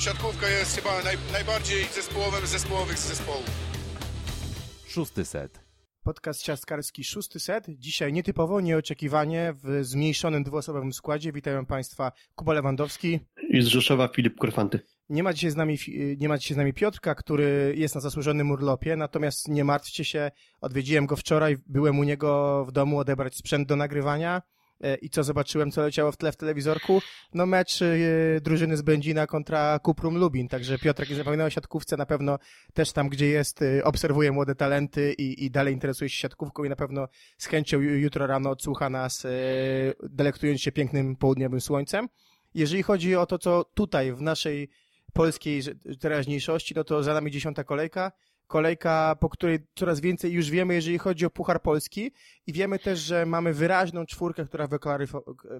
siatkówka jest chyba naj, najbardziej zespołowym z zespołowych z zespołów. Szósty set. Podcast siatkarski szósty set. Dzisiaj nietypowo, nieoczekiwanie w zmniejszonym dwuosobowym składzie. Witają Państwa Kuba Lewandowski. I z Rzeszowa Filip Korfanty. Nie ma dzisiaj z nami, nie ma dzisiaj z nami Piotrka, który jest na zasłużonym urlopie, natomiast nie martwcie się, odwiedziłem go wczoraj, byłem u niego w domu odebrać sprzęt do nagrywania i co zobaczyłem, co leciało w tle w telewizorku? No mecz e, drużyny z Będzina kontra Kuprum Lubin, także Piotrek nie zapomniał o siatkówce, na pewno też tam, gdzie jest, e, obserwuje młode talenty i, i dalej interesuje się siatkówką i na pewno z chęcią ju- jutro rano odsłucha nas, e, delektując się pięknym południowym słońcem. Jeżeli chodzi o to, co tutaj w naszej polskiej teraźniejszości, no to za nami dziesiąta kolejka. Kolejka, po której coraz więcej już wiemy, jeżeli chodzi o Puchar Polski i wiemy też, że mamy wyraźną czwórkę, która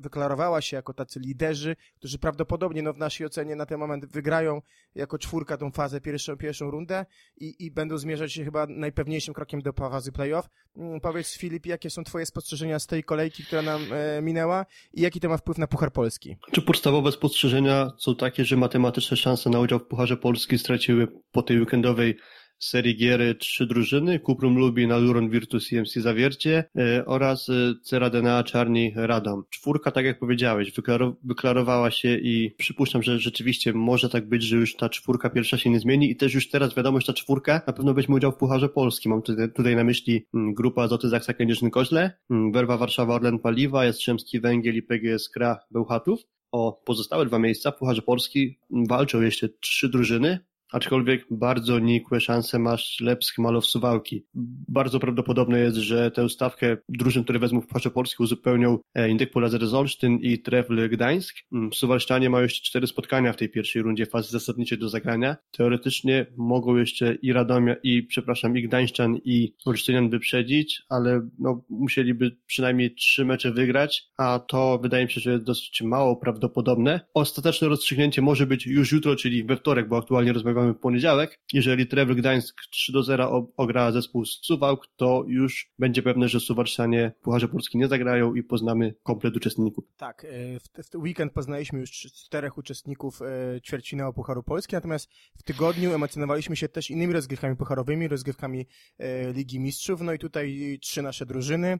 wyklarowała się jako tacy liderzy, którzy prawdopodobnie no, w naszej ocenie na ten moment wygrają jako czwórka tą fazę, pierwszą, pierwszą rundę i, i będą zmierzać się chyba najpewniejszym krokiem do fazy playoff. Mm, Powiedz Filip, jakie są twoje spostrzeżenia z tej kolejki, która nam e, minęła i jaki to ma wpływ na Puchar Polski? Czy podstawowe spostrzeżenia są takie, że matematyczne szanse na udział w Pucharze Polski straciły po tej weekendowej serii gier trzy drużyny, Kuprum Lubin, Aluron Virtus i MC Zawiercie e, oraz e, Cera DNA Czarni Radom. Czwórka, tak jak powiedziałeś, wyklaro- wyklarowała się i przypuszczam, że rzeczywiście może tak być, że już ta czwórka pierwsza się nie zmieni i też już teraz wiadomo, że ta czwórka na pewno weźmie udział w Pucharze Polski. Mam tutaj, tutaj na myśli mm, grupa Azoty Zaksa Kędzierzyn-Koźle, mm, Werwa Warszawa Orlen Paliwa, Jastrzębski Węgiel i PGS Kra Bełchatów. O pozostałe dwa miejsca w Pucharze Polski walczą jeszcze trzy drużyny, aczkolwiek bardzo nikłe szanse ma Ślepsk Malow Suwałki. Bardzo prawdopodobne jest, że tę stawkę drużyn, które wezmą w Pucharze Polski uzupełnią e, Indyk Polazer Olsztyn i Trefl Gdańsk. Mm, Suwalszczanie mają jeszcze cztery spotkania w tej pierwszej rundzie fazy zasadniczej do zagrania. Teoretycznie mogą jeszcze i Radomia, i przepraszam, i Gdańszczan, i Olsztynian wyprzedzić, ale no, musieliby przynajmniej trzy mecze wygrać, a to wydaje mi się, że jest dosyć mało prawdopodobne. Ostateczne rozstrzygnięcie może być już jutro, czyli we wtorek, bo aktualnie rozmawiamy w poniedziałek. Jeżeli Trevor Gdańsk 3 do 0 o- ogra zespół z Suwałk, to już będzie pewne, że Suwalszczanie w Pucharze Polski nie zagrają i poznamy komplet uczestników. Tak, e, w, weekend poznaliśmy już cz- czterech uczestników e, ćwierćfinału Pucharu Polski, natomiast w tygodniu emocjonowaliśmy się też innymi rozgrywkami pucharowymi, rozgrywkami e, Ligi Mistrzów, no i tutaj trzy nasze drużyny,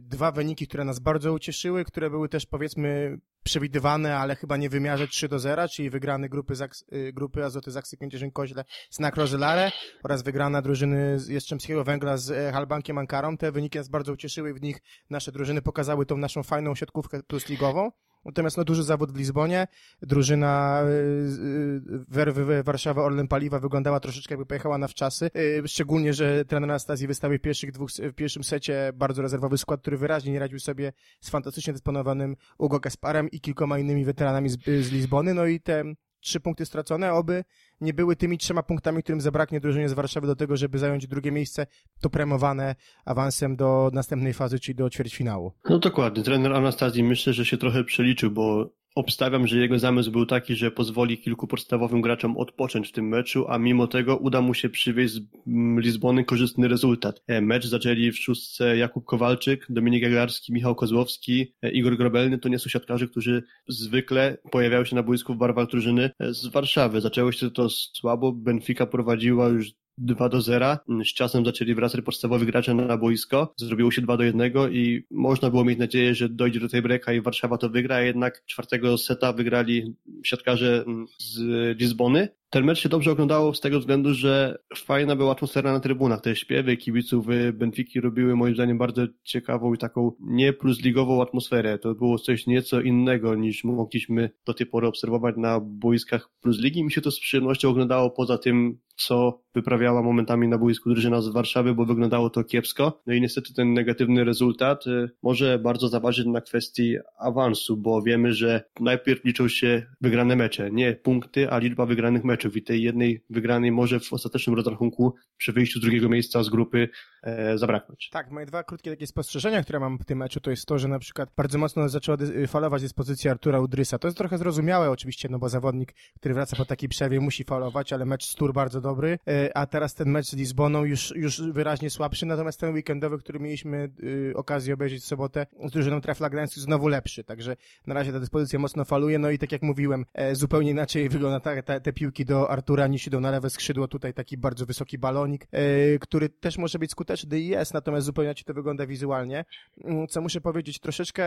dwa wyniki, które nas bardzo ucieszyły, które były też powiedzmy przewidywane, ale chyba nie w wymiarze 3 do 0, czyli wygrany grupy, Zaks, e, grupy Azoty Zaksy Kędzierzyn-Koźle z Nakrozylare oraz wygrana drużyny z Jastrzębskiego Węgla z e, Halbankiem Ankarą. Te wyniki nas bardzo ucieszyły w nich nasze drużyny pokazały tą naszą fajną siatkówkę plus ligową. Natomiast no duży zawód w Lizbonie. Drużyna y, y, Werwy Warszawa Orlen Paliwa wyglądała troszeczkę jakby pojechała na wczasy. Y, Szczególnie, że trener Anastazji wystawił pierwszych dwóch, w pierwszym secie bardzo rezerwowy skład, który wyraźnie nie radził sobie z fantastycznie dysponowanym Ugo Gasparem i kilkoma innymi weteranami z, z Lizbony. No i te trzy punkty stracone, oby nie były tymi trzema punktami, którym zabraknie drużynie z Warszawy do tego, żeby zająć drugie miejsce, to premowane awansem do następnej fazy, czyli do ćwierćfinału. No dokładnie, trener Anastazji myślę, że się trochę przeliczył, bo obstawiam, że jego zamysł był taki, że pozwoli kilku podstawowym graczom odpocząć w tym meczu, a mimo tego uda mu się przywieźć z mm, Lizbony korzystny rezultat. E, Mecz zaczęli w szóstce Jakub Kowalczyk, Dominik Jaglarski, Michał Kozłowski, e, Igor Grobelny. To nie są siatkarze, którzy zwykle pojawiają się na boisku w barwach drużyny e, z Warszawy. Zaczęło się to słabo, Benfica prowadziła już 2 do 0. Z czasem zaczęli wracać podstawowi gracze na boisko. Zrobiło się 2 do 1 i można było mieć nadzieję, że dojdzie do tej breka i Warszawa to wygra, a jednak czwartego seta wygrali siatkarze z Lizbony. Ten mecz się dobrze oglądało z tego względu, że fajna była atmosfera na trybunach. Te śpiewy kibiców Benfiki robiły moim zdaniem bardzo ciekawą i taką nie plusligową atmosferę. To było coś nieco innego niż mogliśmy do tej pory obserwować na boiskach plusligi. Mi się to z przyjemnością oglądało poza tym, co wyprawiała momentami na boisku drużyna z Warszawy, bo wyglądało to kiepsko. No i niestety ten negatywny rezultat y, może bardzo zaważyć na kwestii awansu, bo wiemy, że najpierw liczą się wygrane mecze, nie punkty, a liczba wygranych meczów i tej jednej wygranej może w ostatecznym rozrachunku przy wyjściu z drugiego miejsca z grupy e, zabraknąć. Tak, moje dwa krótkie takie spostrzeżenia, które mam w tym meczu, to jest to, że na przykład bardzo mocno zaczęła dy- falować dyspozycja Artura Udrysa. To jest trochę zrozumiałe oczywiście, no bo zawodnik, który wraca po takiej przerwie musi falować, ale mecz z Tur bardzo dobry. E, a teraz ten mecz z Lizboną już, już wyraźnie słabszy, natomiast ten weekendowy, który mieliśmy y, okazję obejrzeć w sobotę z drużyną Trefla Gdańsk znowu lepszy, także na razie ta dyspozycja mocno faluje, no i tak jak mówiłem, e, zupełnie inaczej wygląda ta, ta, te piłki do Artura niż idą na lewe skrzydło, tutaj taki bardzo wysoki balonik, e, który też może być skuteczny i jest, natomiast zupełnie inaczej to wygląda wizualnie. Mm, co muszę powiedzieć, troszeczkę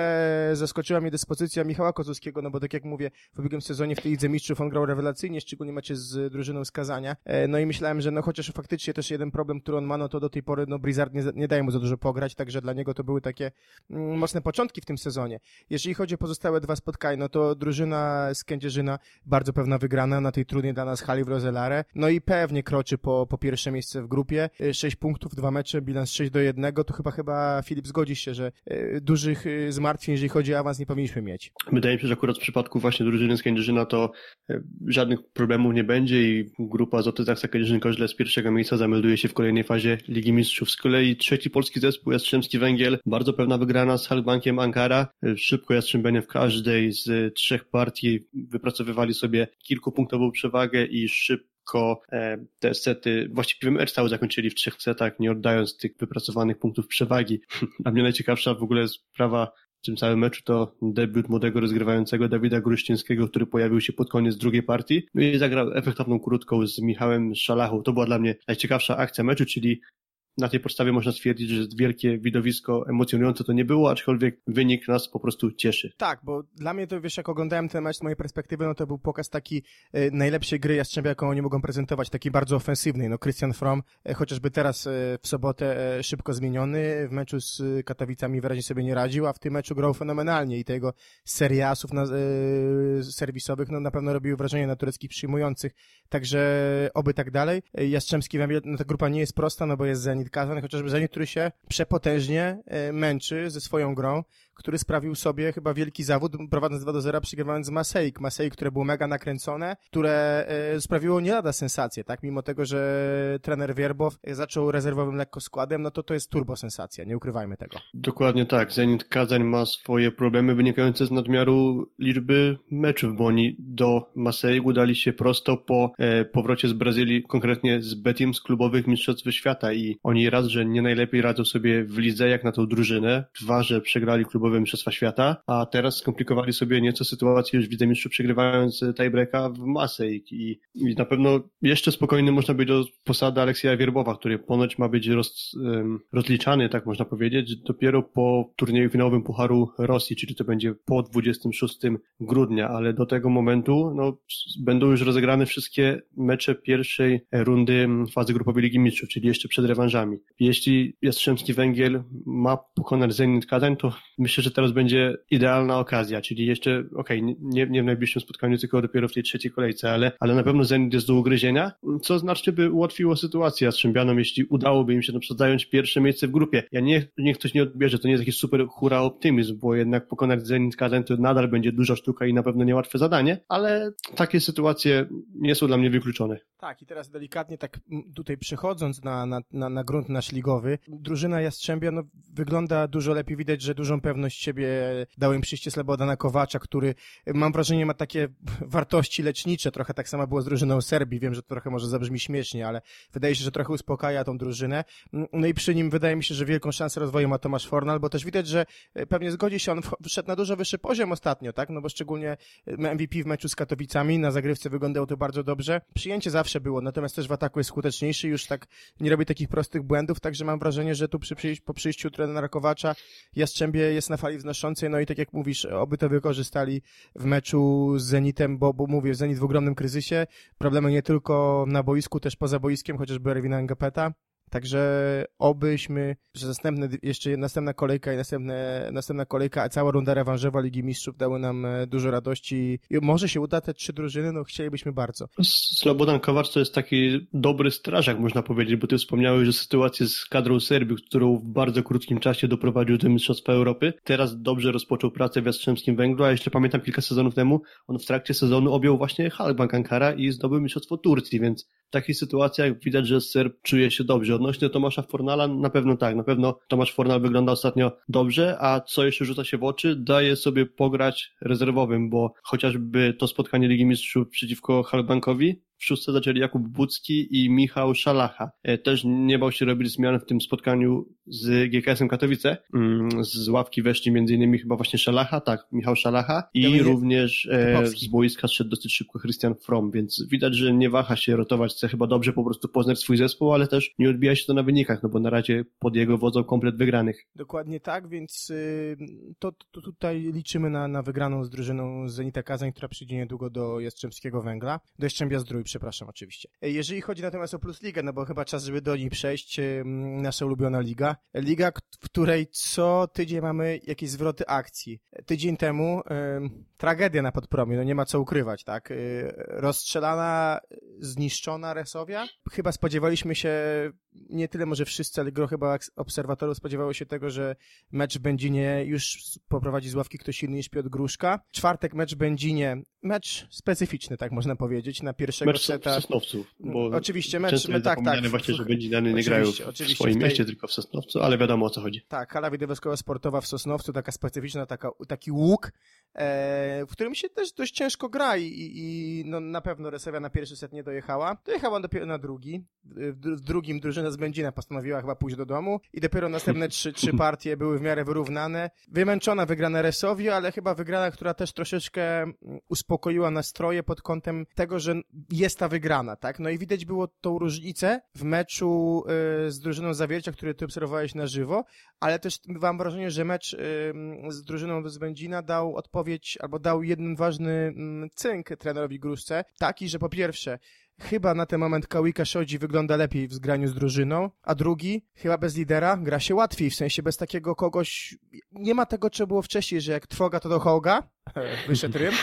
zaskoczyła mnie dyspozycja Michała Kozłowskiego, no bo tak jak mówię, w ubiegłym sezonie w tej Lidze Mistrzów on grał rewelacyjnie, szczególnie macie z drużyną skazania. E, no i myślałem, że no chociaż faktycznie też jeden problem, który on ma, no to do tej pory no Blizzard nie, nie daje mu za dużo pograć, także dla niego to były takie mm, mocne początki w tym sezonie. Jeżeli chodzi o pozostałe dwa spotkania, no to drużyna z Kędzierzyna bardzo pewna wygrana na tej trudnej dla nas hali w Rozelare. No i pewnie kroczy po, po pierwsze miejsce w grupie. E, sześć punktów, dwa mecze, bilans 6 do 1. To chyba chyba Filip zgodzi się, że e, dużych zmartwień, jeżeli chodzi o awans, nie powinniśmy mieć. Wydaje mi się, że akurat w przypadku właśnie drużyny z Kędzierzyna to żadnych problemów nie będzie i grupa Zoty Zaksa Kędzierzyn Koźle z pierwszego miejsca zamelduje się w kolejnej fazie Ligi Mistrzów. Z kolei trzeci polski zespół Jastrzębski Węgiel, bardzo pewna wygrana z Halbankiem Ankara. Szybko Jastrzębianie w każdej z trzech partii wypracowywali sobie kilkupunktową przewagę i szybko e, te sety, właściwie mecz cały zakończyli w trzech setach, nie oddając tych wypracowanych punktów przewagi. A mnie najciekawsza w ogóle sprawa w tym całym meczu to debiut młodego rozgrywającego Dawida Gruścińskiego, który pojawił się pod koniec drugiej partii no i zagrał efektowną krótką z Michałem Szalachą. To była dla mnie najciekawsza akcja meczu, czyli na tej podstawie można stwierdzić, że wielkie widowisko emocjonujące to nie było, aczkolwiek wynik nas po prostu cieszy. Tak, bo dla mnie to, wiesz, jak oglądałem ten mecz z mojej perspektywy, no to był pokaz taki e, najlepszej gry Jastrzębia, jaką oni mogą prezentować, takiej bardzo ofensywnej. No Christian From, e, chociażby teraz e, w sobotę e, szybko zmieniony, w meczu z Katowicami wyraźnie sobie nie radził, a w tym meczu grał fenomenalnie i tego serii asów na, e, serwisowych, no na pewno robiły wrażenie na tureckich przyjmujących, także oby tak dalej. E, Jastrzębski, no ta grupa nie jest prosta, no bo jest Zenit Kazan, chociażby Zenit, który się przepotężnie e, męczy ze swoją grą, który sprawił sobie chyba wielki zawód, prowadząc 2 do 0, przegrywając z. Maseik, które było mega nakręcone, które e, sprawiło nie lada sensację, tak? Mimo tego, że trener Wierbow zaczął rezerwowym lekko składem, no to to jest turbo sensacja, nie ukrywajmy tego. Dokładnie tak. Zenit Kazań ma swoje problemy wynikające z nadmiaru liczby meczów, bo oni do Maseik udali się prosto po e, powrocie z Brazylii, konkretnie z Betim z klubowych mistrzostw świata i oni raz, że nie najlepiej radzą sobie w lidze jak na tą drużynę, dwa, że przegrali klubowe mistrzostwa świata, a teraz skomplikowali sobie nieco sytuację już widzę mistrzów przegrywając tiebreaka w masę i, i na pewno jeszcze spokojny można być do posady Aleksja Wierbowa, który ponoć ma być roz, rozliczany, tak można powiedzieć, dopiero po turnieju finałowym Pucharu Rosji, czyli to będzie po 26 grudnia, ale do tego momentu no, będą już rozegrane wszystkie mecze pierwszej rundy fazy grupowej Ligi Mistrzów, czyli jeszcze przed rewanżem piłkarzami. Jeśli Jastrzębski Węgiel ma pokonać Zenit Kazań, to myślę, że teraz będzie idealna okazja, czyli jeszcze, okej, okay, nie, nie w najbliższym spotkaniu, tylko dopiero w tej trzeciej kolejce, ale, ale na pewno Zenit jest do ugryzienia, co znacznie by ułatwiło sytuację Jastrzębianom, jeśli udałoby im się na przykład zająć pierwsze miejsce w grupie. Ja nie, niech ktoś nie odbierze, to nie jest jakiś super hura optymizm, bo jednak pokonać Zenit Kazań to nadal będzie duża sztuka i na pewno niełatwe zadanie, ale takie sytuacje nie są dla mnie wykluczone. Tak, i teraz delikatnie tak tutaj przechodząc na, na, na, na grunt nasz ligowy, drużyna Jastrzębia no, wygląda dużo lepiej, widać, że dużą pewność siebie dał im przyjście Slobodana Kowacza, który mam wrażenie ma takie wartości lecznicze, trochę tak samo było z drużyną Serbii, wiem, że to trochę może zabrzmi śmiesznie, ale wydaje się, że trochę uspokaja tą drużynę, no i przy nim wydaje mi się, że wielką szansę rozwoju ma Tomasz Fornal, bo też widać, że e, pewnie zgodzi się, on wszedł na dużo wyższy poziom ostatnio, tak, no bo szczególnie MVP w meczu z Katowicami, na zagrywce wyglądało to bardzo dobrze, przyjęcie zawsze było, natomiast też w ataku jest skuteczniejszy, już tak nie robi takich prostych błędów, także mam wrażenie, że tu przy po przyjściu trenera Kowacza Jastrzębie jest na fali wznoszącej, no i tak jak mówisz, oby to wykorzystali w meczu z Zenitem, bo, bo mówię, Zenit w ogromnym kryzysie, problemy nie tylko na boisku, też poza boiskiem, chociażby Erwina Ngapeta, Także obyśmy, że następne, jeszcze następna kolejka i następne, następna kolejka, a cała runda rewanżowa Ligi Mistrzów dały nam e, dużo radości. I może się uda te trzy drużyny, no chcielibyśmy bardzo. Slobodan Kowacz to jest taki dobry strażak, można powiedzieć, bo ty wspomniałeś, że sytuację z kadrą Serbii, którą w bardzo krótkim czasie doprowadził do Mistrzostwa Europy, teraz dobrze rozpoczął pracę w Jastrzębskim Węglu, a jeśli pamiętam kilka sezonów temu, on w trakcie sezonu objął właśnie Halbank Ankara i zdobył Mistrzostwo Turcji, więc w takich sytuacjach widać, że Serb czuje się dobrze. Odnośnie Tomasza Fornala, na pewno tak, na pewno Tomasz Fornal wygląda ostatnio dobrze, a co jeszcze rzuca się w oczy, daje sobie pograć rezerwowym, bo chociażby to spotkanie Ligi Mistrzów przeciwko Halbankowi, w szóstce zaczęli Jakub Bucki i Michał Szalacha. E, też nie bał się robić zmian w tym spotkaniu z GKS-em Katowice. Mm, z ławki weszli między innymi chyba właśnie Szalacha, tak, Michał Szalacha i również e, Typowski. z boiska szedł dosyć szybko Christian From, więc widać, że nie waha się rotować, chce chyba dobrze po prostu poznać swój zespół, ale też nie odbija się to na wynikach, no bo na razie pod jego wodzą komplet wygranych. Dokładnie tak, więc y, to, to tutaj liczymy na, na wygraną z drużyną z Zenita Kazań, która przyjdzie niedługo do Jastrzębskiego Węgla. Do Jastrzębia Zdrój, przepraszam oczywiście. E, Jeżeli chodzi natomiast o Plus Ligę, no bo chyba czas, żeby do niej przejść, y, nasza ulubiona liga. Liga, w której co tydzień mamy jakieś zwroty akcji. Tydzień temu tragedia na podpromie, no nie ma co ukrywać, tak? Y, rozstrzelana, zniszczona Resowia. Chyba spodziewaliśmy się, nie tyle może wszyscy, ale gro chyba obserwatorów spodziewało się tego, że mecz w Będzinie już poprowadzi z ławki ktoś inny niż Piotr Gruszka. Czwartek mecz w Będzinie, mecz specyficzny, tak można powiedzieć, na pierwszego Mecz seta. Sosnowców, bo Oczywiście, mecz- często me- jest tak, tak. właśnie, że Będziniany nie grają w swoim tej- mieście, tylko w Sosnowcu, ale wiadomo o co chodzi. Tak, hala widowiskowa sportowa w Sosnowcu, taka specyficzna, taka, taki łuk, e, w którym się też dość ciężko gra i, i, i no, na pewno Resewia na pierwszy set nie dojechała. Dojechała dopiero na drugi. W, w drugim drużyna z Będzina postanowiła chyba pójść do domu i dopiero następne trzy, trzy partie były w miarę wyrównane. Wymęczona wygrana Resowi, ale chyba wygrana, która też troszeczkę mm, uspokoiła nastroje pod kątem tego, że jest ta wygrana, tak? No i widać było tą różnicę w meczu y, z drużyną Zawiercia, który ty obserwowałeś na żywo, ale też mam wrażenie, że mecz ym, z drużyną z Będzina dał odpowiedź, albo dał jeden ważny mm, cynk trenerowi Gruszce, taki, że po pierwsze, chyba na ten moment Kałika Szodzi wygląda lepiej w zgraniu z drużyną, a drugi, chyba bez lidera, gra się łatwiej, w sensie bez takiego kogoś, nie ma tego, co było wcześniej, że jak trwoga to do hołga, wyszedł rym,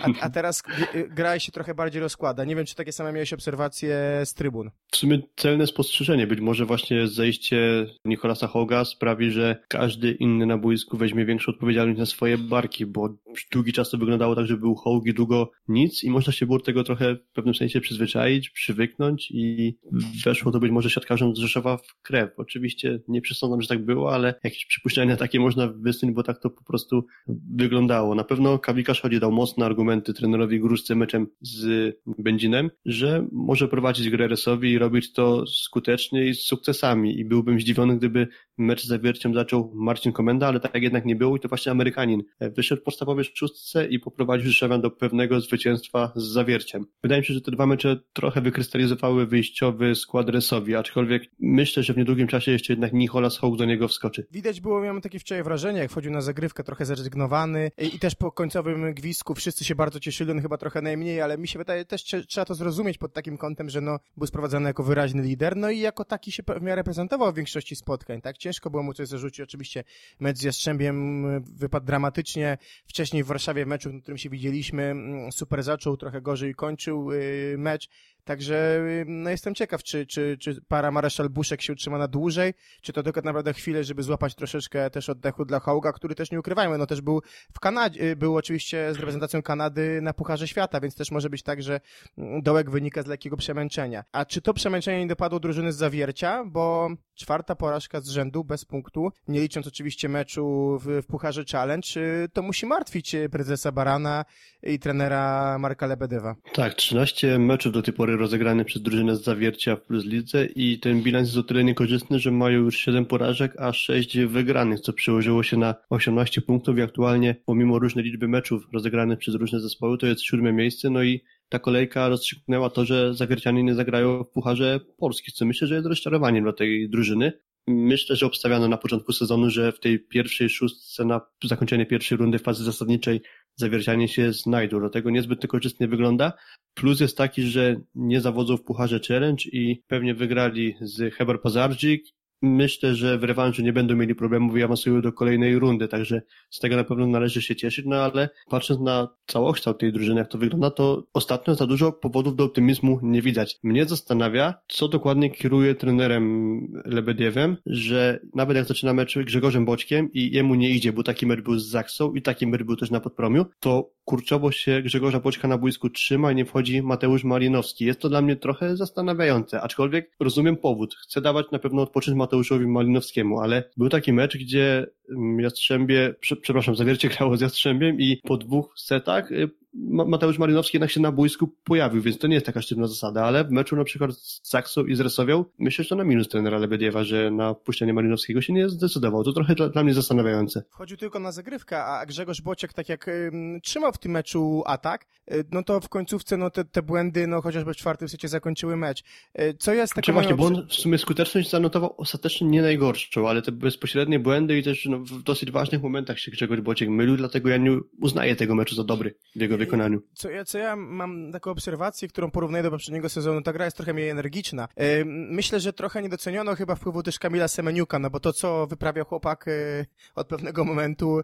a, a teraz y, gra się trochę bardziej rozkłada. Nie wiem, czy takie same miałeś obserwacje z trybun. W sumie celne spostrzeżenie. Być może właśnie zejście Nikolasa Hoga sprawi, że każdy inny na boisku weźmie większą odpowiedzialność na swoje barki, bo długi czas to wyglądało tak, że był Hołg i długo nic i można się było tego trochę w pewnym sensie przyzwyczaić, przywyknąć i weszło to być może siatkarzom z Rzeszowa w krew. Oczywiście nie przesądzam, że tak było, ale jakieś przypuszczenia takie można wysunąć, bo tak to po prostu wyglądało. Na pewno Kawikarz chodzi dał mocne argumenty trenerowi Gruszce meczem z Będzinem, że może prowadzić grę Resowi i robić to skutecznie i z sukcesami. I byłbym zdziwiony, gdyby mecz z Zawierciem zaczął Marcin Komenda, ale tak jednak nie było i to właśnie Amerykanin wyszedł w podstawowej szóstce i poprowadził Rzeszowian do pewnego zwycięstwa z Zawierciem. Wydaje mi się, że te dwa mecze trochę wykrystalizowały wyjściowy skład Resowi, aczkolwiek myślę, że w niedługim czasie jeszcze jednak Nicholas Hołk do niego wskoczy. Widać było, miałem takie wczoraj wrażenie, jak wchodził na zagrywkę, trochę zrezygnowany i też po końcowym gwizdku wszyscy się bardzo cieszyli, on chyba trochę najmniej, ale mi się wydaje, też trze- trzeba to zrozumieć pod takim kątem, że no, był sprowadzany jako wyraźny lider, no i jako taki się w miarę prezentował w większości spotkań, tak? Ciężko było mu coś zarzucić, oczywiście mecz z Jastrzębiem y, wypadł dramatycznie, wcześniej w Warszawie w meczu, w którym się widzieliśmy, mm, super zaczął, trochę gorzej kończył y, mecz, Także no jestem ciekaw, czy, czy, czy para Mareszal Buszek się utrzyma na dłużej, czy to tylko naprawdę chwilę, żeby złapać troszeczkę też oddechu dla Hołga, który też nie ukrywajmy, no też był w Kanadzie, y, był oczywiście z reprezentacją Kanady na Pucharze Świata, więc też może być tak, że mm, dołek wynika z lekkiego przemęczenia. A czy to przemęczenie nie dopadło drużyny z Zawiercia, bo czwarta porażka z rzędu bez punktu, nie licząc oczywiście meczu w, w Pucharze Challenge, to musi martwić y, prezesa Barana i trenera Marka Lebedewa. Tak, 13 meczów do tej pory rozegrane przez drużynę z Zawiercia w Plus Lidze i ten bilans jest o tyle niekorzystny, że mają już 7 porażek, a 6 wygranych, co przełożyło się na 18 punktów. I aktualnie, pomimo różnej liczby meczów rozegranych przez różne zespoły, to jest siódme miejsce, no i ta kolejka rozstrzygnęła to, że Zawiercianie nie zagrają w Pucharze Polski, co myślę, że jest rozczarowaniem dla tej drużyny. Myślę, że obstawiano na początku sezonu, że w tej pierwszej szóstce na zakończenie pierwszej rundy fazy zasadniczej zawiercianie się znajdą. Dlatego niezbyt to korzystnie wygląda. Plus jest taki, że nie zawodzą w Pucharze Challenge i pewnie wygrali z Heber Pazardzik. Myślę, że w rewanżu nie będą mieli problemów i awansują do kolejnej rundy, także z tego na pewno należy się cieszyć, no ale patrząc na całokształt tej drużyny, jak to wygląda, to ostatnio za dużo powodów do optymizmu nie widać. Mnie zastanawia, co dokładnie kieruje trenerem Lebediewem, że nawet jak zaczyna mecz Grzegorzem Boćkiem i jemu nie idzie, bo taki mecz był z Zaksą i taki mecz był też na Podpromiu, to kurczowo się Grzegorza Boćka na boisku trzyma i nie wchodzi Mateusz Malinowski. Jest to dla mnie trochę zastanawiające, aczkolwiek rozumiem powód. Chcę dawać na pewno odpocząć Mateuszowi Malinowskiemu, ale był taki mecz, gdzie mm, Jastrzębie, prze, przepraszam, Zawiercie grało z Jastrzębiem i po dwóch setach y, Mateusz Marinowski jednak się na boisku pojawił, więc to nie jest taka sztywna zasada, ale w meczu na przykład z Saksą i z Resowią myślę, że to na minus trenera Lebediewa, że na puszczenie Marinowskiego się nie zdecydował. To trochę dla, dla mnie zastanawiające. Wchodził tylko na zagrywkę, a Grzegorz Bociek tak jak ym, trzymał w tym meczu atak, y, no to w końcówce no te, te błędy, no chociażby w czwartym secie zakończyły mecz. Y, co jest takie... Czy właśnie, bo on w sumie skuteczność zanotował ostatecznie nie najgorszą, ale te bezpośrednie błędy i też no, w dosyć ważnych momentach się Grzegorz Bociek mylił, dlatego ja nie uznaję tego meczu za dobry w jego wykonaniu. Co ja, co ja mam taką obserwację, którą porównuję do poprzedniego sezonu, ta gra jest trochę mniej energiczna. Y, myślę, że trochę nie doceniono chyba wpływu też Kamila Semeniuka, no bo to, co wyprawiał chłopak od pewnego momentu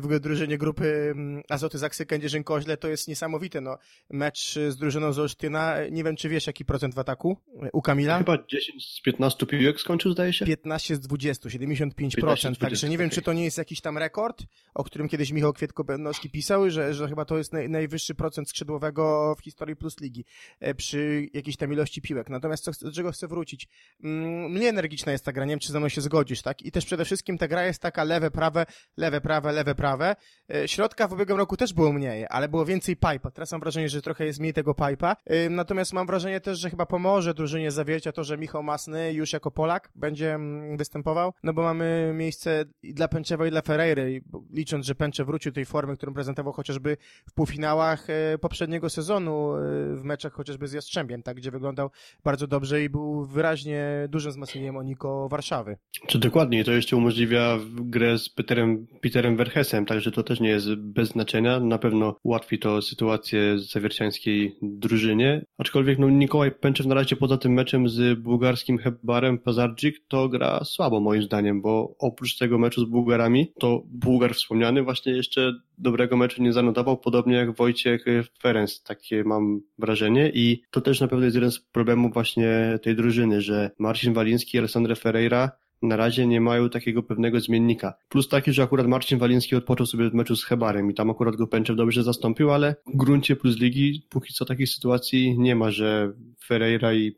w drużynie grupy Azoty Zaksy Kędzierzyn-Koźle, to jest niesamowite. No, mecz z drużyną z Olsztyna, nie wiem, czy wiesz, jaki procent w ataku u Kamila? Chyba 10 z 15 piłek skończył, zdaje się? 15 z 20, 75%. 15 z 20, także nie wiem, czy to nie jest jakiś tam rekord, o którym kiedyś Michał Kwietko-Będowski pisał, że, że chyba to jest naj, najwyższy procent skrzydłowego w historii Plus Ligi e, przy jakiejś tam ilości piłek. Natomiast co, do czego chcę wrócić? Mm, mniej energiczna jest ta gra, nie wiem, czy ze mną się zgodzisz, tak? I też przede wszystkim ta gra jest taka lewe, prawe, lewe, prawe, lewe, prawe. E, środka w ubiegłym roku też było mniej, ale było więcej pipa. Teraz mam wrażenie, że trochę jest mniej tego pipa. E, natomiast mam wrażenie też, że chyba pomoże drużynie zawiercia to, że Michał Masny już jako Polak będzie mm, występował, no bo mamy miejsce i dla Pęczewa i dla Ferreiry, licząc, że Pęcze wrócił tej formy, którą prezentował chociażby w półfinałach e, poprzedniego sezonu, w meczach chociażby z Jastrzębiem, tak, gdzie wyglądał bardzo dobrze i był wyraźnie dużym wzmocnieniem Oniko Warszawy. Czy dokładnie, to jeszcze umożliwia grę z Peterem, Peterem Verhesem, także to też nie jest bez znaczenia. Na pewno ułatwi to sytuację zawierciańskiej drużynie, aczkolwiek no, Nikołaj Pęczew na razie poza tym meczem z bułgarskim Hebarem Pazardzik to gra słabo moim zdaniem, bo oprócz tego meczu z Bułgarami, to Bułgar wspomniany właśnie jeszcze dobrego meczu nie zanotował, podobnie jak Wojciech Ferenc, takie mam wrażenie i to też na pewno jest jeden z problemów właśnie tej drużyny, że Marcin Waliński i Alessandro Ferreira na razie nie mają takiego pewnego zmiennika. Plus taki, że akurat Marcin Waliński odpoczął sobie w meczu z Hebarem i tam akurat go Pęczew dobrze zastąpił, ale w gruncie plus ligi póki co takiej sytuacji nie ma, że Ferreira i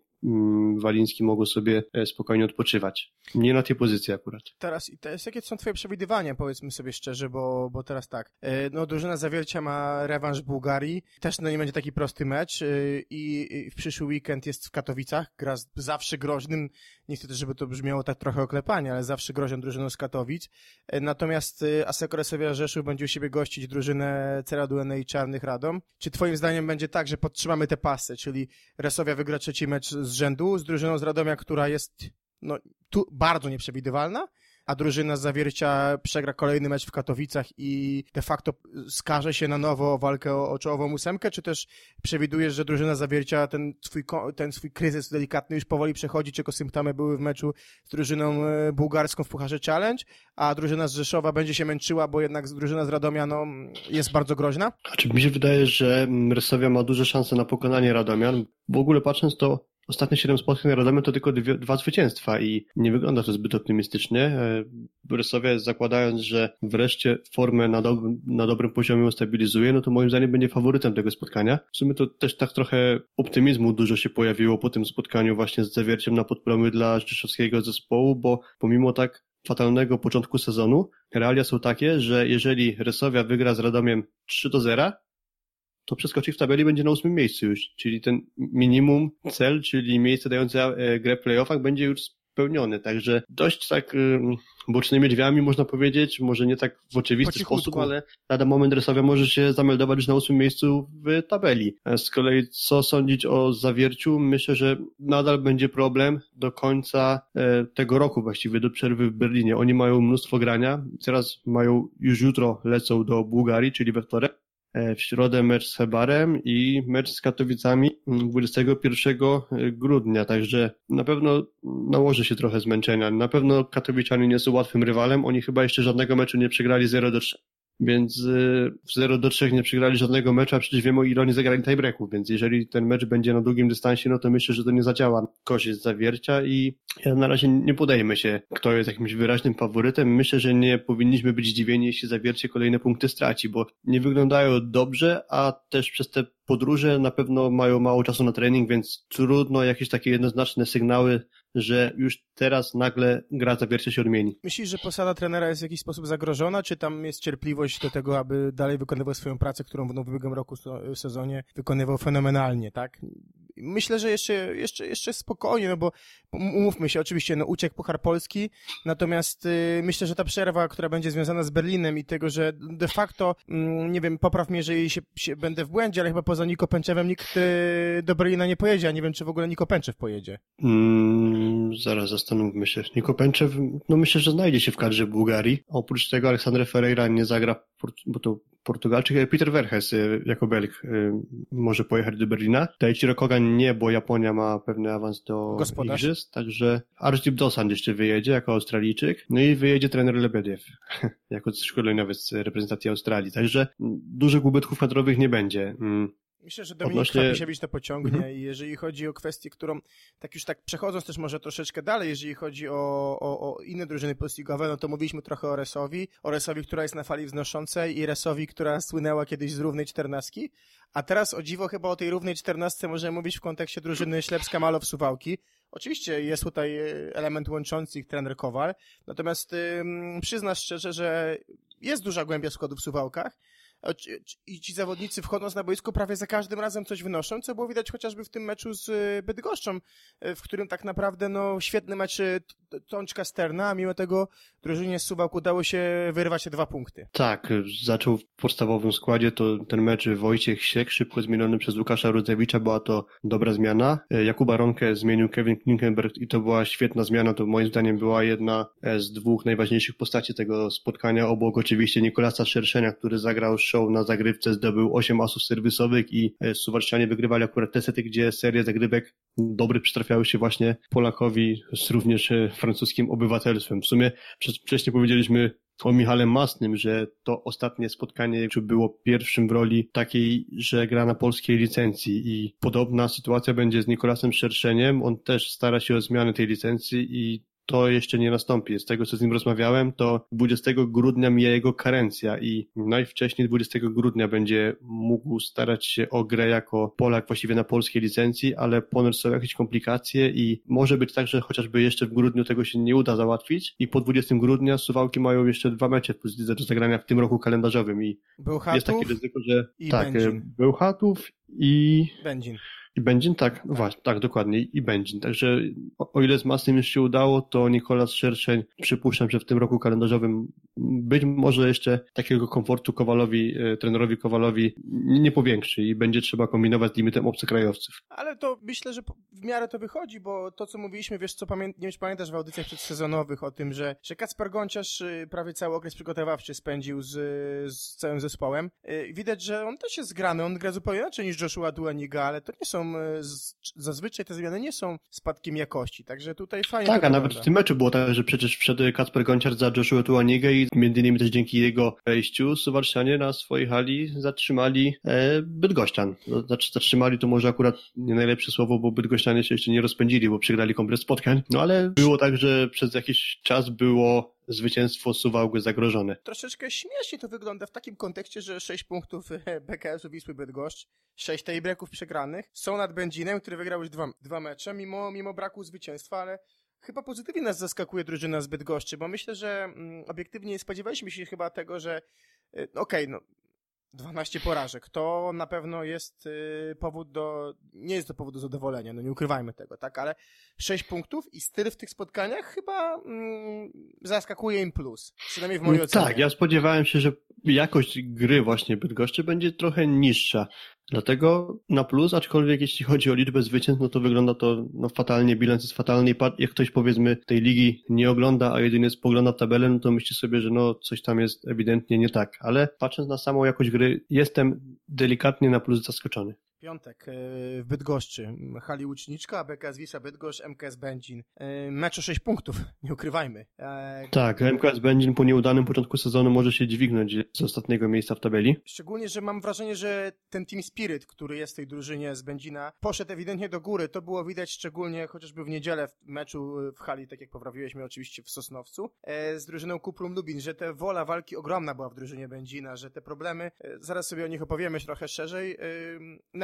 Waliński mogą sobie e, spokojnie odpoczywać. Nie na tej pozycji akurat. Teraz, teraz jakie są twoje przewidywania, powiedzmy sobie szczerze, bo, bo teraz tak, e, no drużyna Zawiercia ma rewanż Bułgarii, też no nie będzie taki prosty mecz e, i w przyszły weekend jest w Katowicach, gra z zawsze groźnym, nie chcę też, żeby to brzmiało tak trochę oklepanie, ale zawsze groźną drużyną z Katowic, natomiast Aseko Rzeszów będzie u siebie gościć drużynę Ceradu i Czarnych Radom. Czy twoim zdaniem będzie tak, że podtrzymamy te pasy, czyli Resowia wygra trzeci mecz z rzędu z drużyną z Radomia, która jest no, tu bardzo nieprzewidywalna, a drużyna z Zawiercia przegra kolejny mecz w Katowicach i de facto skaże się na nowo o walkę o, o czołową ósemkę, czy też przewidujesz, że drużyna Zawiercia ten swój, ten swój kryzys delikatny już powoli przechodzi, czego symptomy były w meczu z drużyną e, bułgarską w Pucharze Challenge, a drużyna z Rzeszowa będzie się męczyła, bo jednak drużyna z Radomia no, jest bardzo groźna? Znaczy, mi się wydaje, że Resowia ma duże szanse na pokonanie Radomian. W ogóle patrząc to ostatnie 7 spotkań Radomiu to tylko dwie, dwa zwycięstwa i nie wygląda to zbyt optymistycznie. E, Borysowie zakładając, że wreszcie formę na, do, na dobrym poziomie ustabilizuje, no to moim zdaniem będzie faworytem tego spotkania. W sumie to też tak trochę optymizmu dużo się pojawiło po tym spotkaniu właśnie z zawierciem na podpromy dla rzeszowskiego zespołu, bo pomimo tak fatalnego początku sezonu, realia są takie, że jeżeli Resowia wygra z Radomiem 3 do 0, to przeskoczy w tabeli będzie na ósmym miejscu już, czyli ten minimum cel, czyli miejsce dające e, grę w playoffach będzie już spełniony, także dość tak bocznymi drzwiami można powiedzieć, może nie tak w oczywisty sposób, ale lada moment Resowia może się zameldować już na ósmym miejscu w tabeli. Z kolei co sądzić o zawierciu? Myślę, że nadal będzie problem do końca e, tego roku właściwie, do przerwy w Berlinie. Oni mają mnóstwo grania, teraz mają, już jutro lecą do Bułgarii, czyli we wtorek E, w środę mecz z Hebarem i mecz z Katowicami 21 grudnia, także na pewno nałoży się trochę zmęczenia. Na pewno Katowicianie nie są łatwym rywalem, oni chyba jeszcze żadnego meczu nie przegrali 0 do 3 więc y, w 0 do 3 nie przegrali żadnego meczu, a przecież wiemy o ile oni zagrali tiebreaków, więc jeżeli ten mecz będzie na długim dystansie, no to myślę, że to nie zadziała korzyść zawiercia i ja na razie nie podejmę się, kto jest jakimś wyraźnym faworytem. Myślę, że nie powinniśmy być zdziwieni, jeśli zawiercie kolejne punkty straci, bo nie wyglądają dobrze, a też przez te podróże na pewno mają mało czasu na trening, więc trudno jakieś takie jednoznaczne sygnały, że już teraz nagle gra zawiercie się odmieni. Myślisz, że posada trenera jest w jakiś sposób zagrożona, czy tam jest cierpliwość do tego, aby dalej wykonywał swoją pracę, którą w ubiegłym roku w sezonie wykonywał fenomenalnie, tak? Myślę, że jeszcze, jeszcze, jeszcze spokojnie, no bo umówmy się, oczywiście, no uciekł Puchar Polski, natomiast y, myślę, że ta przerwa, która będzie związana z Berlinem i tego, że de facto, mm, nie wiem, popraw mnie, jeżeli się, się, będę w błędzie, ale chyba poza Niko Pęczewem nikt y, do Berlina nie pojedzie, a nie wiem, czy w ogóle Niko Pęczew pojedzie. Mm, zaraz zastanówmy się. Niko Pęczew, no myślę, że znajdzie się w kadrze Bułgarii. Oprócz tego Aleksandr Ferreira nie zagra, bo to Portugalczyk, Peter Verhes y, jako Belg y, może pojechać do Berlina. Daichiro Kogan nie, bo Japonia ma pewny awans do Gospodarz. Igrzysk, także Archib Dosan jeszcze wyjedzie jako Australijczyk, no i wyjedzie trener Lebediew jako szkoleniowiec reprezentacji Australii, także dużych ubytków kadrowych nie będzie. Myślę, że Dominik Odnośnie... Krapisiewicz to pociągnie mhm. i jeżeli chodzi o kwestię, którą, tak już tak przechodząc też może troszeczkę dalej, jeżeli chodzi o, o, o inne drużyny postligowe, no to mówiliśmy trochę o Resowi, o Resowi, która jest na fali wznoszącej i Resowi, która słynęła kiedyś z równej czternastki, a teraz o dziwo chyba o tej równej czternastce możemy mówić w kontekście drużyny Ślepska Malow Suwałki. Oczywiście jest tutaj e, element łączący ich trener Kowal, natomiast ym, przyznasz szczerze, że jest duża głębia składów w Suwałkach, i ci zawodnicy wchodząc na boisko prawie za każdym razem coś wynoszą, co było widać chociażby w tym meczu z y, Bydgoszczą, y, w którym tak naprawdę no, świetny mecz y, Tączka Sterna, a mimo tego drużynie z Suwałk udało się wyrwać te dwa punkty. Tak, zaczął w podstawowym składzie to ten mecz Wojciech Siek, szybko zmieniony przez Łukasza Rudzewicza, była to dobra zmiana. E, Jakuba Ronkę zmienił Kevin Klinkenberg i to była świetna zmiana, to moim zdaniem była jedna e, z dwóch najważniejszych postaci tego spotkania, obok oczywiście Nikolasa Szerszenia, który zagrał show na zagrywce, zdobył 8 asów serwisowych i e, Suwalszczanie wygrywali akurat te sety, gdzie serie zagrywek dobry przytrafiały się właśnie Polakowi z również francuskim obywatelstwem. W sumie wcześniej powiedzieliśmy o Michale Masnym, że to ostatnie spotkanie było pierwszym w roli takiej, że gra na polskiej licencji i podobna sytuacja będzie z Nikolasem Szerszeniem. On też stara się o zmianę tej licencji i to jeszcze nie nastąpi. Z tego, co z nim rozmawiałem, to 20 grudnia mija jego karencja i najwcześniej 20 grudnia będzie mógł starać się o grę jako Polak właściwie na polskiej licencji, ale ponoć są jakieś komplikacje i może być tak, że chociażby jeszcze w grudniu tego się nie uda załatwić i po 20 grudnia Suwałki mają jeszcze dwa mecze do zagrania w tym roku kalendarzowym i jest takie ryzyko, że tak, Będzin. Bełchatów i Będzin. I Będzin, tak, no właśnie, tak, dokładnie, i Będzin. Także o, o, ile z Masnym już się udało, to Nikolas Szerszeń, przypuszczam, że w tym roku kalendarzowym być może jeszcze takiego komfortu Kowalowi, e, trenerowi Kowalowi nie powiększy i będzie trzeba kombinować z limitem obcokrajowców. Ale to myślę, że w miarę to wychodzi, bo to, co mówiliśmy, wiesz, co pamię nie wiem, czy pamiętasz w audycjach przedsezonowych o tym, że, że Kacper Gonciarz y, prawie cały okres przygotowawczy spędził z, z całym zespołem. Y, widać, że on też jest zgrany, on gra zupełnie inaczej niż Joshua Duaniga, ale to nie są E, zazwyczaj te zmiany nie są spadkiem jakości, także tutaj fajnie Tak, a nawet w tym meczu było tak, że przecież wszedł Kacper Gonciarz za Joshua Tuanigę i między innymi też dzięki jego wejściu Suwalszczanie na swojej hali zatrzymali e, Bydgoszczan. Znaczy zatrzymali to może akurat nie najlepsze słowo, bo Bydgoszczanie się jeszcze nie rozpędzili, bo przegrali komplet spotkań, no ale było tak, że przez jakiś czas było zwycięstwo Suwałky zagrożone. Troszeczkę śmiesznie to wygląda w takim kontekście, że 6 punktów BKS-u Wisły Bydgoszcz, 6 tiebreaków przegranych, są nad Będzinem, który wygrał już dwa, dwa mecze, mimo, mimo braku zwycięstwa, ale chyba pozytywnie nas zaskakuje drużyna z Bydgoszczy, bo myślę, że mm, obiektywnie spodziewaliśmy się chyba tego, że y, okej, okay, no 12 porażek. To na pewno jest y, powód do. Nie jest to powód do zadowolenia, no nie ukrywajmy tego, tak? Ale 6 punktów i styl w tych spotkaniach chyba mm, zaskakuje im plus. Przynajmniej w mojej ocenie. Tak, ja spodziewałem się, że jakość gry właśnie Bydgoszczy będzie trochę niższa. Dlatego na plus, aczkolwiek jeśli chodzi o liczbę zwycięstw, no to wygląda to no, fatalnie, bilans jest fatalny i jak ktoś powiedzmy tej ligi nie ogląda, a jedynie spogląda tabelę, no to myśli sobie, że no coś tam jest ewidentnie nie tak. Ale patrząc na samą jakość gry, jestem delikatnie na plus zaskoczony. Piątek e, w Bydgoszczy. Hali Łuczniczka, BKS Wisła Bydgoszcz, MKS Będzin. E, mecz o 6 punktów, nie ukrywajmy. E, Tak, MKS Będzin po nieudanym początku sezonu może się dźwignąć z ostatniego miejsca w tabeli. Szczególnie, że mam wrażenie, że ten team spirit, który jest w tej drużynie z Będzina, poszedł ewidentnie do góry. To było widać szczególnie chociażby w niedzielę w meczu w hali, tak jak poprawiłeś mnie oczywiście w Sosnowcu, z drużyną Kuprum Lubin, że ta wola walki ogromna była w drużynie Będzina, że te problemy, zaraz sobie o nich opowiemy trochę szerzej, e,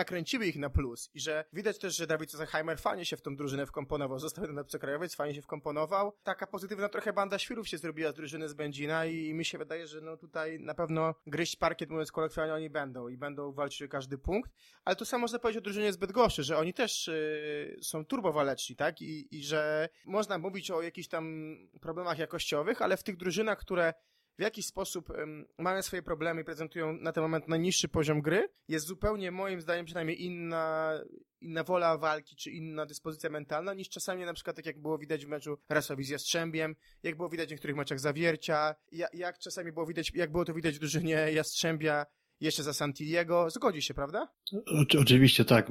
nakręciły ich na plus i że widać też, że Dawid Cezeheimer fajnie się w tą drużynę wkomponował, został na obcokrajowiec, fajnie się wkomponował. Taka pozytywna trochę banda świrów się zrobiła z drużyny z Będzina i, mi się wydaje, że no tutaj na pewno gryźć parkiet, mówiąc kolokwialnie, oni będą i będą walczyć o każdy punkt, ale to samo można powiedzieć o drużynie z Bydgoszczy, że oni też y, są turbowaleczni, tak? I, I że można mówić o jakichś tam problemach jakościowych, ale w tych drużynach, które w jakiś sposób um, mają swoje problemy i prezentują na ten moment najniższy poziom gry, jest zupełnie, moim zdaniem, przynajmniej inna, inna wola walki, czy inna dyspozycja mentalna, niż czasami na przykład tak jak było widać w meczu Rasowi z Jastrzębiem, jak było widać w niektórych meczach Zawiercia, jak, jak czasami było widać, jak było to widać w drużynie Jastrzębia, jeszcze za Santiliego. Zgodzi się, prawda? Oczywiście tak.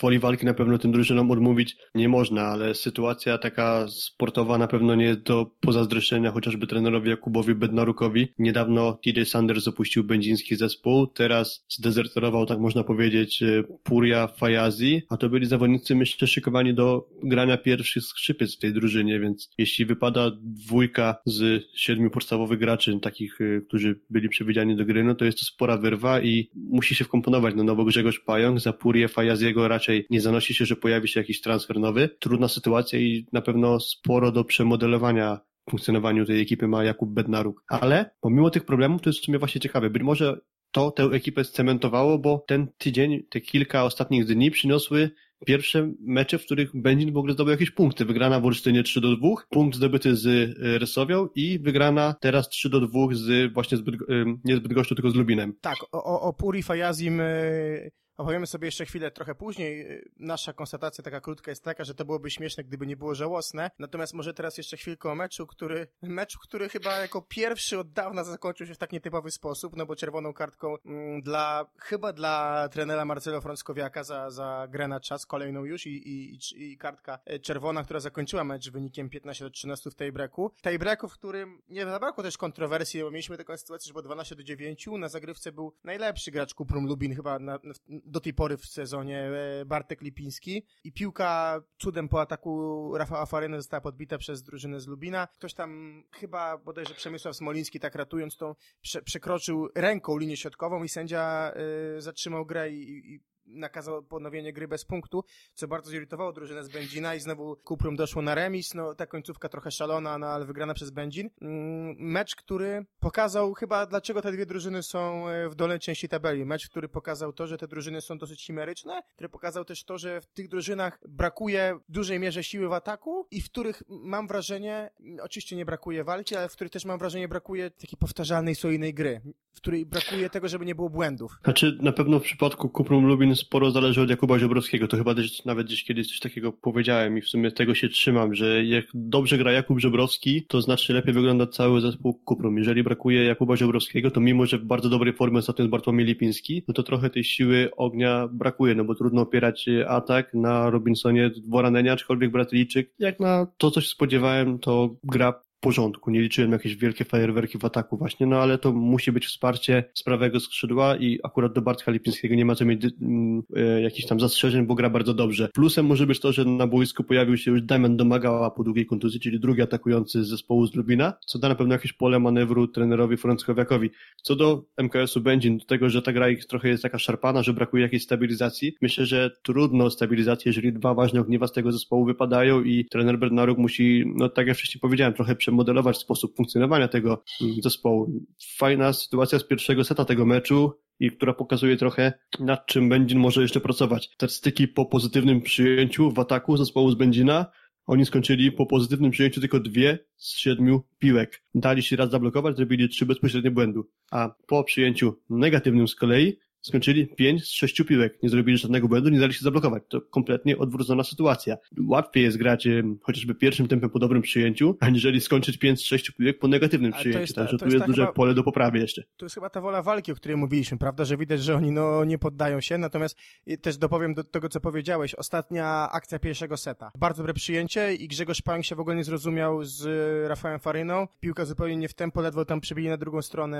Woli walki na pewno tym drużynom odmówić nie można, ale sytuacja taka sportowa na pewno nie do pozazdroszczenia chociażby trenerowi Jakubowi Bednarukowi. Niedawno TJ Sanders opuścił będziński zespół, teraz zdezerterował, tak można powiedzieć, e, Puria Fajazi, a to byli zawodnicy myślę szykowani do grania pierwszych skrzypiec w tej drużynie, więc jeśli wypada dwójka z siedmiu podstawowych graczy, takich, e, którzy byli przewidziani do gry, no to jest to spora wyrwa i musi się wkomponować. No, no bo Grzegorz Pająk za Purię Fajaziego raczej nie zanosi się, że pojawi się jakiś transfer nowy. Trudna sytuacja i na pewno sporo do przemodelowania funkcjonowaniu tej ekipy ma Jakub Bednaruk. Ale pomimo tych problemów to jest w sumie właśnie ciekawe. Być może to tę ekipę scementowało, bo ten tydzień, te kilka ostatnich dni przyniosły pierwsze mecze, w których Będzin w ogóle zdobył jakieś punkty. Wygrana w Olsztynie 3 do 2, punkt zdobyty z e, Rysowią i wygrana teraz 3 do 2 z właśnie z Bydgo- e, nie z Bydgoszczą, tylko z Lubinem. Tak, o, o, Puri Fajazim y, opowiemy sobie jeszcze chwilę trochę później. Y, Nasza konstatacja taka krótka jest taka, że to byłoby śmieszne, gdyby nie było żałosne. Natomiast może teraz jeszcze chwilkę o meczu, który, meczu, który chyba jako pierwszy od dawna zakończył się w tak nietypowy sposób, no bo czerwoną kartką mm, dla, chyba dla trenera Marcelo Frąckowiaka za, za grę na czas, kolejną już i, i, i, kartka y, czerwona, która zakończyła mecz wynikiem 15 do 13 w tej breaku. Tej breaku, w którym nie zabrakło też kontrowersji, bo mieliśmy taką sytuację, że było 12 do 9, na zagrywce był najlepszy gracz Kuprum Lubin chyba na, na, do tej pory w sezonie e, Bartek Lipiński i piłka cudem po ataku Rafała Faryny została podbita przez drużynę z Lubina. Ktoś tam chyba bodajże Przemysław Smoliński tak ratując tą prze, przekroczył ręką linię środkową i sędzia y, zatrzymał grę i, i nakazał ponowienie gry bez punktu, co bardzo zirytowało drużynę z Będzina i znowu Kuprum doszło na remis, no ta końcówka trochę szalona, no ale wygrana przez Będzin. Mm, Mecz, który pokazał chyba dlaczego te dwie drużyny są e, w dolnej części tabeli. Mecz, który pokazał to, że te drużyny są dosyć chimeryczne, który pokazał też to, że w tych drużynach brakuje w dużej mierze siły w ataku i w których mam wrażenie, oczywiście nie brakuje walki, ale w których też mam wrażenie brakuje takiej powtarzalnej, solidnej gry, w której brakuje tego, żeby nie było błędów. Znaczy, na pewno w przypadku Kuprum Lubin sporo zależy od Jakuba Żebrowskiego. To chyba też, nawet gdzieś kiedyś coś takiego powiedziałem i w sumie tego się trzymam, że jak dobrze gra Jakub Żebrowski, to znacznie lepiej wygląda cały zespół Kuprum. Jeżeli brakuje Jakuba Żebrowskiego, to mimo, że w bardzo dobrej formie ostatnio jest Bartłomiej Lipiński, no to trochę tej siły ognia brakuje, no bo trudno opierać atak na Robinsonie Dworanenia, aczkolwiek Bratylijczyk, jak na to, co się spodziewałem, to gra porządku. Nie liczyłem jakieś wielkie fajerwerki w ataku właśnie, no ale to musi być wsparcie z prawego skrzydła i akurat do Bartka Lipińskiego nie ma co mieć e, jakichś tam zastrzeżeń, bo gra bardzo dobrze. Plusem może być to, że na boisku pojawił się już Damian Domagała po długiej kontuzji, czyli drugi atakujący z zespołu z Lubina, co da na pewno jakieś pole manewru trenerowi Frąckowiakowi. Co do MKS-u Będzin, do tego, że ta gra ich trochę jest taka szarpana, że brakuje jakiejś stabilizacji, myślę, że trudno o stabilizację, jeżeli dwa ważne ogniwa z tego zespołu wypadają i trener Bernaruk musi, no tak jak wcześniej powiedziałem, trochę przemodelować sposób funkcjonowania tego mm, zespołu. Fajna sytuacja z pierwszego seta tego meczu i która pokazuje trochę nad czym Będzin może jeszcze pracować. Statystyki po pozytywnym przyjęciu w ataku zespołu z Będzina oni skończyli po pozytywnym przyjęciu tylko dwie z siedmiu piłek. Dali się raz zablokować, zrobili trzy bezpośrednie błędu. A po przyjęciu negatywnym z kolei skończyli 5 z 6 piłek, nie zrobili żadnego błędu, nie dali się zablokować. To kompletnie odwrócona sytuacja. Łatwiej jest grać chociażby pierwszym tempem po dobrym przyjęciu, aniżeli skończyć 5 z 6 piłek po negatywnym Ale przyjęciu. jest ta- Także tu jest jest duże chyba- pole do poprawy jeszcze. To jest chyba ta wola walki, o której mówiliśmy, prawda, że widać, że oni no, nie poddają się, natomiast też dopowiem do tego, co powiedziałeś, ostatnia akcja pierwszego seta. Bardzo dobre przyjęcie i Grzegorz Pająk się w ogóle nie zrozumiał z e, Rafałem Faryną, piłka zupełnie nie w tempo, ledwo tam przybili na drugą stronę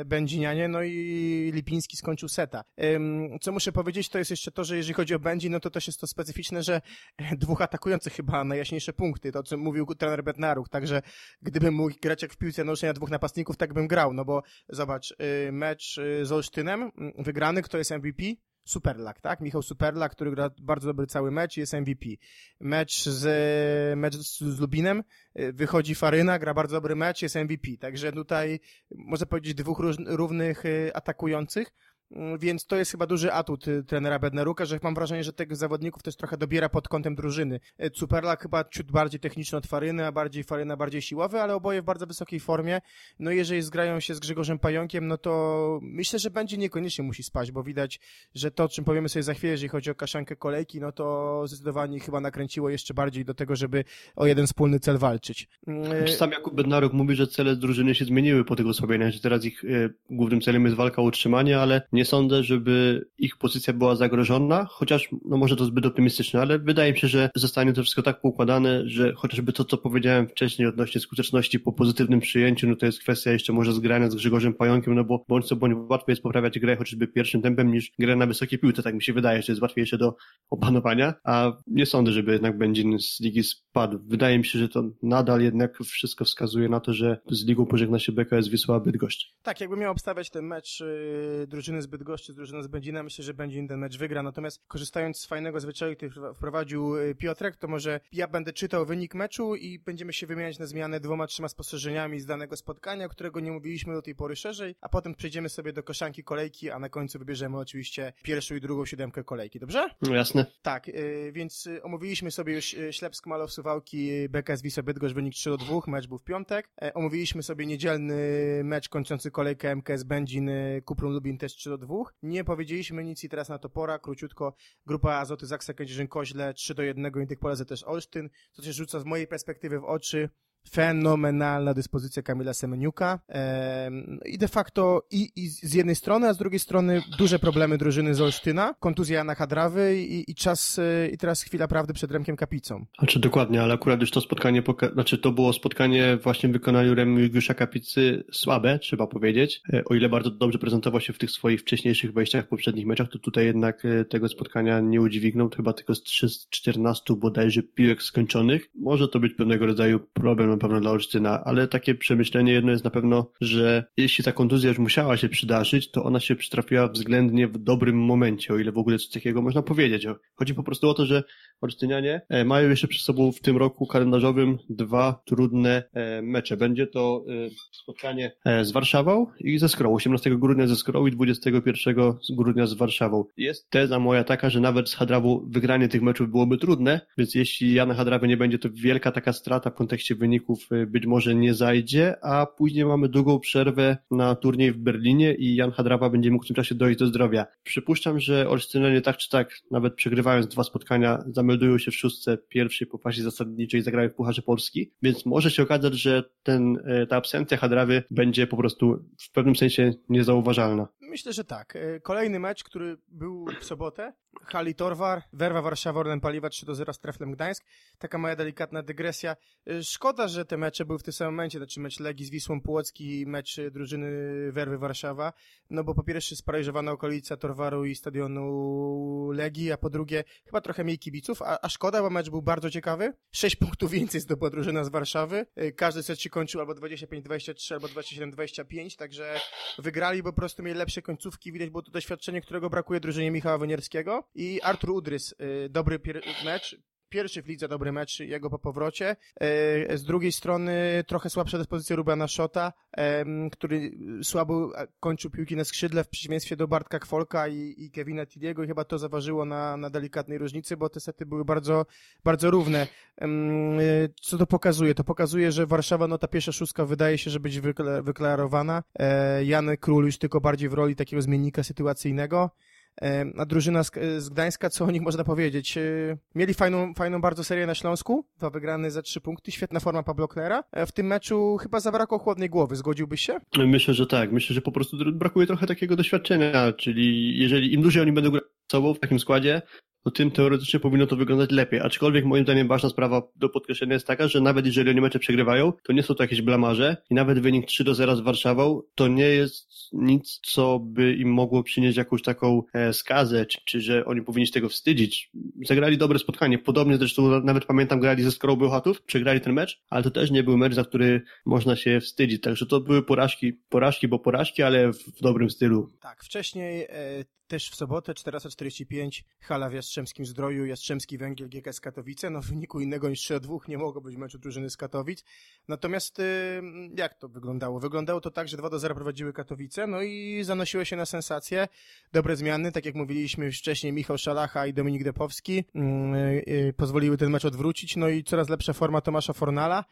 e, Będzinianie, no i Lipiński skończył seta. Co muszę powiedzieć, to jest jeszcze to, że jeżeli chodzi o Będzin, no to też jest to specyficzne, że dwóch atakujących chyba najjaśniejsze punkty, to o czym mówił trener Bednaruk, także gdybym mógł grać jak w piłce nożnej na dwóch napastników, tak bym grał, no bo zobacz, y, mecz y, z Olsztynem, mm, wygrany, kto jest MVP? Superlak, tak? Michał Superlak, który gra bardzo dobry cały mecz i jest MVP. Mecz z, mecz z Lubinem, y, wychodzi Faryna, gra bardzo dobry mecz, jest MVP. Także tutaj można powiedzieć dwóch równych atakujących, Więc to jest chyba duży atut y, trenera Bednaruka, że mam wrażenie, że tych zawodników też trochę dobiera pod kątem drużyny. Y, Superlak chyba ciut bardziej techniczny od Faryny, a bardziej Faryna bardziej siłowy, ale oboje w bardzo wysokiej formie. No i jeżeli zgrają się z Grzegorzem Pająkiem, no to myślę, że będzie niekoniecznie musi spać, bo widać, że to, o czym powiemy sobie za chwilę, jeżeli chodzi o kaszankę kolejki, no to zdecydowanie chyba nakręciło jeszcze bardziej do tego, żeby o jeden wspólny cel walczyć. Y, Sam Jakub Bednaruk mówi, że cele drużyny się zmieniły po tych osłabieniach, że teraz ich głównym celem jest walka o utrzymanie, ale nie sądzę, żeby ich pozycja była zagrożona, chociaż no może to zbyt optymistyczne, ale wydaje mi się, że zostanie to wszystko tak poukładane, że chociażby to, co powiedziałem wcześniej odnośnie skuteczności po pozytywnym przyjęciu, no to jest kwestia jeszcze może zgrania z Grzegorzem Pająkiem, no bo bądź co bądź łatwiej jest poprawiać grę chociażby pierwszym tempem niż grę na wysokiej piłce, tak mi się wydaje, że jest łatwiejsze do opanowania, a nie sądzę, żeby jednak Będzin z ligi spadł. Wydaje mi się, że to nadal jednak wszystko wskazuje na to, że z ligą pożegna się BKS Wisła Bydgoszcz. Tak, jakby miał obstawiać ten mecz y, drużyny z Bydgoszczy z drużyną z Będzina, myślę, że Będzin ten mecz wygra. Natomiast korzystając z fajnego zwyczaju, który wpro- wprowadził y, Piotrek, to może ja będę czytał wynik meczu i będziemy się wymieniać na zmianę dwoma, trzema spostrzeżeniami z danego spotkania, którego nie mówiliśmy do tej pory szerzej, a potem przejdziemy sobie do koszanki kolejki, a na końcu wybierzemy oczywiście pierwszą i drugą siódemkę kolejki, dobrze? No jasne. Tak, y, więc y, omówiliśmy sobie już y, Ślepsk Malow Suwałki, y, BKS Wisła Bydgoszcz, wynik 3 do 2, mecz był w piątek. E, Omówiliśmy sobie niedzielny mecz kończący kolejkę MKS Będzin, y, Kuprum Lubin też 3 do 2. Nie powiedzieliśmy nic i teraz na to pora, króciutko, grupa Azoty Zaksa Kędzierzyn-Koźle 3 do 1, Indyk Polazy też Olsztyn, co się rzuca z mojej perspektywy w oczy fenomenalna dyspozycja Kamila Semeniuka Em, i de facto i, i z jednej strony, a z drugiej strony duże problemy drużyny z Olsztyna, kontuzja Jana Hadrawy i, i czas, y, i teraz chwila prawdy przed Remkiem Kapicą. Znaczy dokładnie, ale akurat już to spotkanie, znaczy to było spotkanie właśnie w wykonaniu Remigiusza Kapicy słabe, trzeba powiedzieć. E, O ile bardzo dobrze prezentował się w tych swoich wcześniejszych wejściach w poprzednich meczach, to tutaj jednak e, tego spotkania nie udźwignął. Chyba tylko z 3 z 14 bodajże piłek skończonych. Może to być pewnego rodzaju problem na pewno dla Olsztyna, ale takie przemyślenie jedno jest na pewno, że jeśli ta kontuzja już musiała się przydarzyć, to ona się przytrafiła względnie w dobrym momencie, o ile w ogóle coś takiego można powiedzieć. Chodzi po prostu o to, że Olsztynianie e, mają jeszcze przed sobą w tym roku kalendarzowym dwa trudne e, mecze. Będzie to e, spotkanie z Warszawą i ze Skrą. 18 grudnia ze Skrą i 21 grudnia z Warszawą. Jest teza moja taka, że nawet z Hadrawą wygranie tych meczów byłoby trudne, więc jeśli Jana Hadrawy nie będzie, to wielka taka strata w kontekście wyników e, być może nie zajdzie, a później mamy długą przerwę na turniej w Berlinie i Jan Hadrawa będzie mógł w tym czasie dojść do zdrowia. Przypuszczam, że Olsztynianie tak czy tak, nawet przegrywając dwa spotkania, zameldują się w szóstce pierwszej po fazie zasadniczej zagrają w Pucharze Polski, więc może się okazać, że ten, e, ta absencja Hadrawy będzie po prostu w pewnym sensie niezauważalna. Myślę, że tak. E, Kolejny mecz, który był w sobotę. Hali Torwar, Werwa Warszawa, Orlen Paliwa 3 do 0 z Treflem Gdańsk. Taka moja delikatna dygresja. E, Szkoda, że te mecze były w tym samym momencie, znaczy mecz Legii z Wisłą Płocki i mecz drużyny Werwy Warszawa. No bo po pierwsze sparaliżowana okolica Torwaru i stadionu Legii, a po drugie chyba trochę mniej kibiców, a, a szkoda, bo mecz był bardzo ciekawy. 6 punktów więcej zdobyła drużyna z Warszawy. E, Każdy set się kończył albo 25-23, albo 27-25, także wygrali, bo po prostu mieli lepsze końcówki. Widać było to doświadczenie, którego brakuje drużynie Michała Wynierskiego. I Artur Udrys, y, dobry mecz. pierwszy w lidze dobry mecz jego po powrocie. E, z drugiej strony trochę słabsza dyspozycja Rubana Szota, który słabo kończył piłki na skrzydle w przeciwieństwie do Bartka Kwolka i, i Kevina Tilliego i chyba to zaważyło na, na delikatnej różnicy, bo te sety były bardzo, bardzo równe. Co to pokazuje? To pokazuje, że Warszawa, no ta pierwsza szóstka wydaje się, że być wyklarowana. E, Jan Król już tylko bardziej w roli takiego zmiennika sytuacyjnego. A drużyna z Gdańska, co o nich można powiedzieć? E, mieli fajną, fajną bardzo serię na Śląsku, dwa wygrane za trzy punkty, świetna forma Pablo Klera. E, w tym meczu chyba zabrakło chłodnej głowy, zgodziłbyś się? Myślę, że tak. Myślę, że po prostu brakuje trochę takiego doświadczenia, czyli jeżeli im dłużej oni będą grać sobą w takim składzie, to tym teoretycznie powinno to wyglądać lepiej. Aczkolwiek moim zdaniem ważna sprawa do podkreślenia jest taka, że nawet jeżeli oni mecze przegrywają, to nie są to jakieś blamarze i nawet wynik 3 do 0 z Warszawą to nie jest nic, co by im mogło przynieść jakąś taką e, skazę, czy, czy że oni powinni się tego wstydzić. Zagrali dobre spotkanie. Podobnie zresztą nawet pamiętam grali ze Skorą Bełchatów, przegrali ten mecz, ale to też nie był mecz, za który można się wstydzić. Także to były porażki, porażki, bo porażki, ale w dobrym stylu. Tak, wcześniej e, też w sobotę 445 hala w Jastrzębskim Zdroju, Jastrzębski Węgiel GKS Katowice. No w wyniku innego niż 3-2 nie mogło być meczu drużyny z Katowic. Natomiast jak to wyglądało? Wyglądało to tak, że 2-0 prowadziły Katowice, no i zanosiły się na sensację. Dobre zmiany, tak jak mówiliśmy wcześniej, Michał Szalacha i Dominik Depowski y, y, pozwoliły ten mecz odwrócić, no i coraz lepsza forma Tomasza Fornala,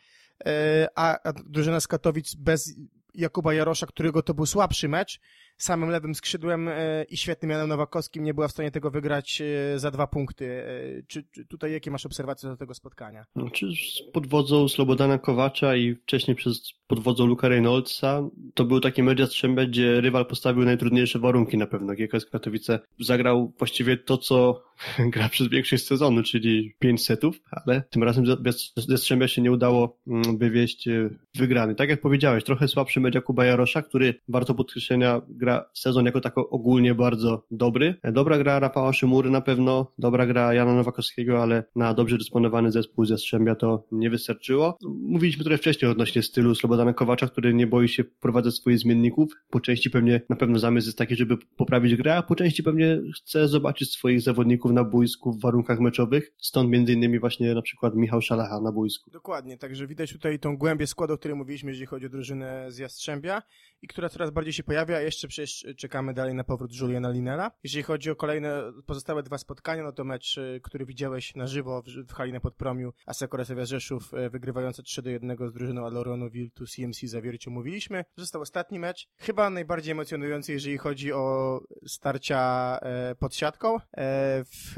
a, a drużyna z Katowic bez Jakuba Jarosza, którego to był słabszy mecz, samym lewym skrzydłem e, i świetnym Janem Nowakowskim nie była w stanie tego wygrać e, za dwa punkty. E, czy, czy tutaj jakie masz obserwacje do tego spotkania? No, czy pod wodzą Slobodana Kowacza i wcześniej przez pod wodzą Luka Reynoldsa to był taki mecz Jastrzębia, gdzie rywal postawił najtrudniejsze warunki na pewno. GKS Katowice zagrał właściwie to, co gra przez większość sezonu, czyli pięć setów, ale tym razem Jastrzębia się nie udało mm, wywieźć wygrany. Tak jak powiedziałeś, trochę słabszy mecz Jakuba Jarosza, który warto podkreślenia gra sezon jako tako ogólnie bardzo dobry. Dobra gra Rafała Szymury na pewno, dobra gra Jana Nowakowskiego, ale na dobrze dysponowany zespół z Jastrzębia to nie wystarczyło. Mówiliśmy trochę wcześniej odnośnie stylu Slobodana Kowacza, który nie boi się wprowadzać swoich zmienników. Po części pewnie na pewno zamysł jest taki, żeby poprawić grę, a po części pewnie chce zobaczyć swoich zawodników na boisku w warunkach meczowych. Stąd między innymi właśnie na przykład Michał Szalacha na boisku. Dokładnie, także widać tutaj tą głębię składu, o której mówiliśmy, jeżeli chodzi o drużynę z Jastrzębia i która coraz bardziej się pojawia, jeszcze przecież czekamy dalej na powrót Juliana Linera. Jeżeli chodzi o kolejne pozostałe dwa spotkania, no to mecz, y, który widziałeś na żywo w, w hali na Podpromiu, Aseko Resewia Rzeszów y, wygrywające 3 do 1 z drużyną Aloronu Virtus CMC Zawierciu mówiliśmy. Został ostatni mecz, chyba najbardziej emocjonujący, jeżeli chodzi o starcia e, pod siatką. E, w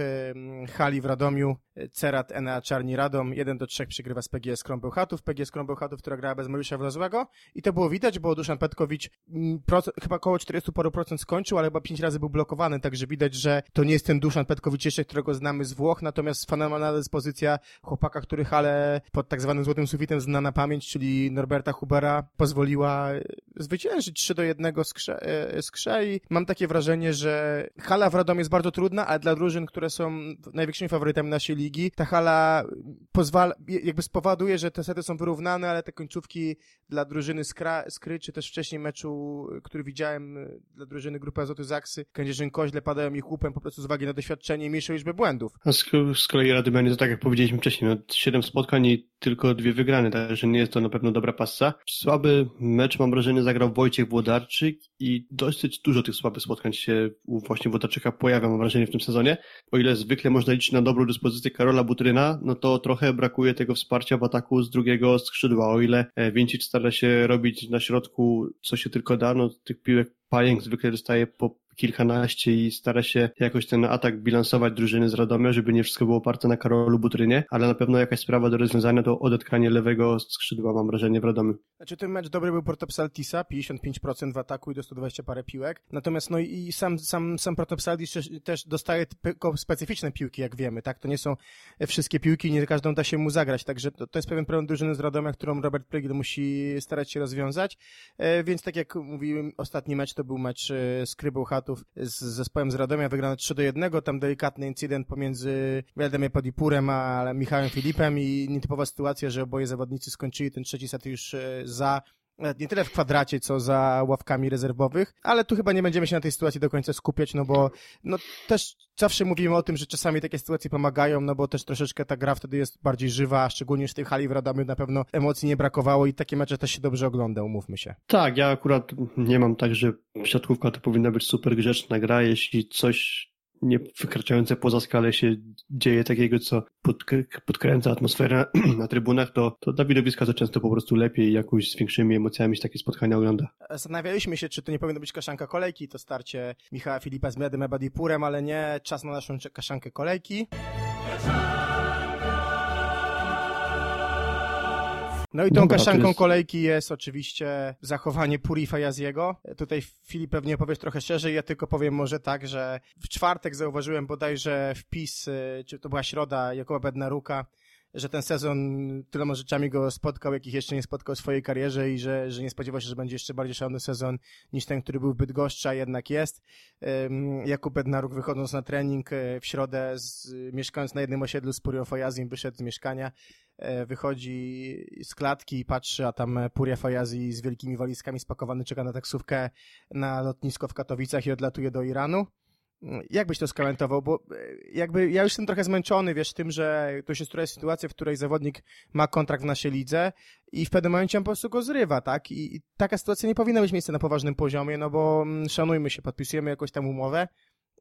hali w Radomiu Cerat Enea Czarni Radom 1 do 3 przegrywa z PGS Krąbełchatów. PGS Krąbełchatów, która grała bez Mariusza Wlazłego i to było widać, bo Duszan Petkowicz mm, chyba około 40 paru procent skończył, ale chyba 5 razy był blokowany, także widać, że to nie jest ten Duszan Petkowicz jeszcze, którego znamy z Włoch, natomiast fenomenalna dyspozycja chłopaka, który hale pod tak zwanym złotym sufitem zna na pamięć, czyli Norberta Hubera, pozwoliła zwyciężyć 3 do 1 z Krze, e, z Krze i mam takie wrażenie, że hala w Radomie jest bardzo trudna, ale dla drużyn, które są największymi faworytami naszej ligi, ta hala pozwala, jakby spowoduje, że te sety są wyrównane, ale te końcówki dla drużyny Skry, czy też wcześniej meczu, który widziałem y, dla drużyny Grupy Azoty Zaksy, Kędzierzyn-Koźle padają ich łupem po prostu z uwagi na doświadczenie i mniejszą liczbę błędów. A z, z kolei Radymanie, to tak jak powiedzieliśmy wcześniej, no, 7 spotkań i tylko dwie wygrane, także nie jest to na pewno dobra passa. Słaby mecz, mam wrażenie, zagrał Wojciech Włodarczyk i dosyć dużo tych słabych spotkań się u właśnie Włodarczyka pojawia, mam wrażenie, w tym sezonie. O ile zwykle można liczyć na dobrą dyspozycję Karola Butryna, no to trochę brakuje tego wsparcia w ataku z drugiego skrzydła. O ile e, Wincic stara się robić na środku co się tylko da, no tych piłek Pajęk zwykle dostaje po kilkanaście i stara się jakoś ten atak bilansować drużyny z Radomia, żeby nie wszystko było oparte na Karolu Butrynie, ale na pewno jakaś sprawa do rozwiązania to odetkanie lewego skrzydła, mam wrażenie, w Radomiu. Znaczy ten mecz dobry był Protopsaltisa, 55% w ataku i do 120 parę piłek, natomiast no i sam, sam, sam Protopsaltis też dostaje tylko specyficzne piłki, jak wiemy, tak? To nie są wszystkie piłki, nie każdą da się mu zagrać, także to, to jest pewien problem drużyny z Radomia, którą Robert Prygiel musi starać się rozwiązać, e, więc tak jak mówiłem, ostatni mecz to był mecz e, z Z zespołem z Radomia, wygrany 3 do 1, tam delikatny incydent pomiędzy Waldemir Podipurem a Michałem Filipem i nietypowa sytuacja, że oboje zawodnicy skończyli ten trzeci set już e, za nie tyle w kwadracie, co za ławkami rezerwowych, ale tu chyba nie będziemy się na tej sytuacji do końca skupiać, no bo no też zawsze mówimy o tym, że czasami takie sytuacje pomagają, no bo też troszeczkę ta gra wtedy jest bardziej żywa, szczególnie w tej hali w Radomiu na pewno emocji nie brakowało i takie mecze też się dobrze ogląda, umówmy się. Tak, ja akurat nie mam tak, że siatkówka to powinna być super grzeczna gra, jeśli coś nie wykraczające poza skalę się dzieje takiego, co podkręca atmosferę na trybunach, to, to dla widowiska to często po prostu lepiej jakoś z większymi emocjami się takie spotkania ogląda. Zastanawialiśmy się, czy to nie powinno być kaszanka kolejki, to starcie Michała Filipa z Miadem Ebadipurem, ale nie, czas na naszą kaszankę kolejki. No i tą Dobra, kaszanką jest... kolejki jest oczywiście zachowanie Puri Fajaziego. Tutaj Filip pewnie powiesz trochę szerzej, ja tylko powiem może tak, że w czwartek zauważyłem bodajże wpis, y, czy to była środa Jakuba Bednaruka, że ten sezon tyloma rzeczami go spotkał, jakich jeszcze nie spotkał w swojej karierze i że, że nie spodziewał się, że będzie jeszcze bardziej szalony sezon niż ten, który był w Bydgoszczy, a jednak jest. Jakub Bednaruk wychodząc na trening e, w środę, z, mieszkając na jednym osiedlu z Purią Fajazim, wyszedł z mieszkania, e, wychodzi z klatki i patrzy, a tam Puria Fajazi z wielkimi walizkami spakowany czeka na taksówkę na lotnisko w Katowicach i odlatuje do Iranu. Jak byś to skomentował? Bo e, jakby ja już jestem trochę zmęczony, wiesz, tym, że to się jest sytuacja, w której zawodnik ma kontrakt w naszej lidze i w pewnym momencie on po prostu go zrywa, tak? I, I, taka sytuacja nie powinna mieć miejsca na poważnym poziomie, no bo mm, szanujmy się, podpisujemy jakąś tam umowę,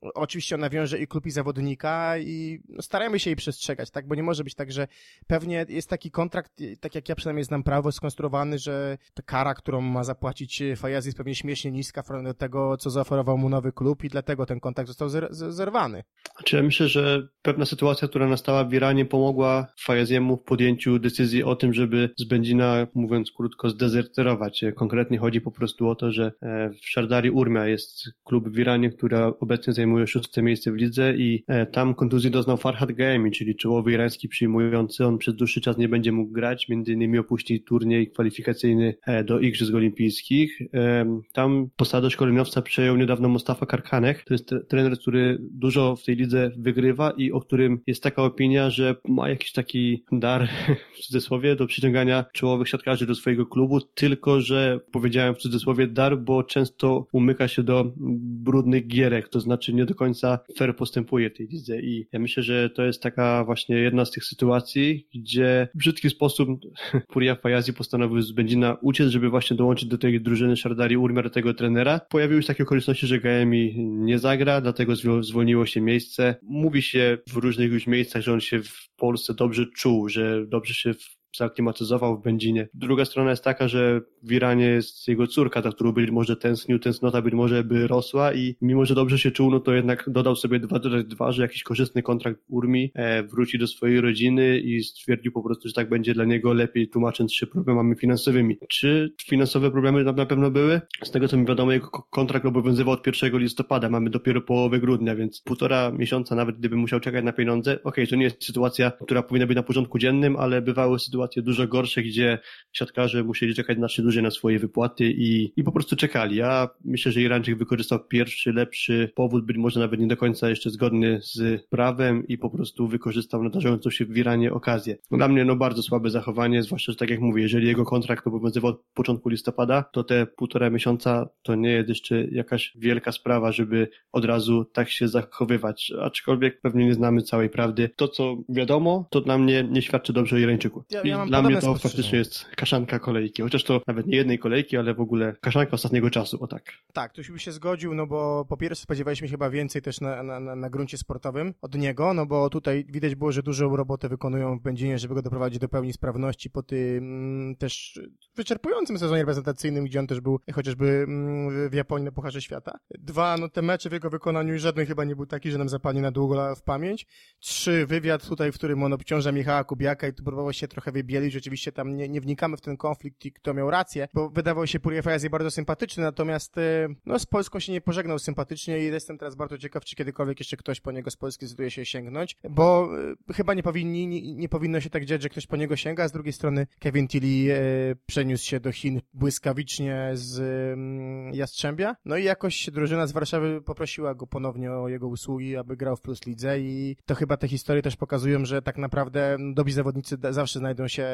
Oczywiście ona wiąże i klub i zawodnika i no, starajmy się jej przestrzegać, tak? Bo nie może być tak, że pewnie jest taki kontrakt, tak jak ja przynajmniej znam prawo, skonstruowany, że ta kara, którą ma zapłacić Fajazi jest pewnie śmiesznie niska w do tego, co zaoferował mu nowy klub i dlatego ten kontrakt został zer zerwany. Czy ja myślę, że pewna sytuacja, która nastała w Iranie pomogła Fajaziemu w podjęciu decyzji o tym, żeby z Będzina, mówiąc krótko, zdezerterować. Konkretnie chodzi po prostu o to, że e, w Szardari Urmia jest klub w Iranie, który obecnie zajmuje zajmuje szóste miejsce w lidze i e, tam kontuzji doznał Farhad Gaemi, czyli czołowy irański przyjmujący. On przez dłuższy czas nie będzie mógł grać, między innymi opuści turniej kwalifikacyjny e, do Igrzysk Olimpijskich. E, tam posadę szkoleniowca przejął niedawno Mustafa Karkanek. To jest trener, który dużo w tej lidze wygrywa i o którym jest taka opinia, że ma jakiś taki dar, w cudzysłowie, do przyciągania czołowych siatkarzy do swojego klubu, tylko że powiedziałem w cudzysłowie dar, bo często umyka się do brudnych gierek, to znaczy nie do końca fair postępuje w tej lidze i ja myślę, że to jest taka właśnie jedna z tych sytuacji, gdzie w brzydki sposób Puria Fajazi postanowił z Będzina uciec, żeby właśnie dołączyć do tej drużyny Szardari Urmer, tego trenera. Pojawiły się takie okoliczności, że GMI nie zagra, dlatego zwolniło się miejsce. Mówi się w różnych już miejscach, że on się w Polsce dobrze czuł, że dobrze się w zaaklimatyzował w Będzinie. Druga strona jest taka, że w Iranie jest jego córka, za którą być może tęsknił, tęsknota być może by rosła i mimo, że dobrze się czuł, no to jednak dodał sobie dwa dodać dwa, że jakiś korzystny kontrakt Urmi, e, wróci do swojej rodziny i stwierdził po prostu, że tak będzie dla niego lepiej, tłumacząc się problemami finansowymi. Czy finansowe problemy na pewno były? Z tego co mi wiadomo, jego kontrakt obowiązywał od 1 listopada, mamy dopiero połowę grudnia, więc półtora miesiąca, nawet gdyby musiał czekać na pieniądze, okej, okay, to nie jest sytuacja, która powinna być na porządku dziennym, ale bywały sytuacje sytuacje dużo gorsze, gdzie siatkarze musieli czekać znacznie dłużej na swoje wypłaty i, i po prostu czekali. Ja myślę, że Irańczyk wykorzystał pierwszy, lepszy powód, być może nawet nie do końca jeszcze zgodny z prawem i po prostu wykorzystał nadarzającą się w Iranie okazję. Dla mnie no bardzo słabe zachowanie, zwłaszcza, że tak jak mówię, jeżeli jego kontrakt obowiązywał od początku listopada, to te półtora miesiąca to nie jest jeszcze jakaś wielka sprawa, żeby od razu tak się zachowywać. Aczkolwiek pewnie nie znamy całej prawdy. To, co wiadomo, to dla mnie nie świadczy dobrze o Irańczyku. Ja, ja dla mnie to faktycznie jest kaszanka kolejki, chociaż to nawet nie jednej kolejki, ale w ogóle kaszanka ostatniego czasu, o tak. Tak, tu się zgodził, no bo po pierwsze spodziewaliśmy się chyba więcej też na, na, na, na gruncie sportowym od niego, no bo tutaj widać było, że dużą robotę wykonują w Będzinie, żeby go doprowadzić do pełni sprawności po tym mm, też wyczerpującym sezonie reprezentacyjnym, gdzie on też był chociażby mm, w Japonii na Pucharze Świata. Dwa, no te mecze w jego wykonaniu żaden chyba nie był taki, że nam zapadnie na długo w pamięć. Trzy, wywiad tutaj, w którym on obciąża Michała Kubiaka i tu próbował się trochę wybielić, rzeczywiście tam nie, nie wnikamy w ten konflikt i kto miał rację, bo wydawał się Purier jest bardzo sympatyczny, natomiast e, no z Polską się nie pożegnał sympatycznie i jestem teraz bardzo ciekaw, czy kiedykolwiek jeszcze ktoś po niego z Polski zdecyduje się sięgnąć, bo e, chyba nie, powinni, nie, nie, powinno się tak dziać, że ktoś po niego sięga, a z drugiej strony Kevin Tilly e, przeniósł się do Chin błyskawicznie z e, Jastrzębia, no i jakoś drużyna z Warszawy poprosiła go ponownie o jego usługi, aby grał w Plus Lidze i to chyba te historie też pokazują, że tak naprawdę dobrzy zawodnicy zawsze znajdą znajdą się,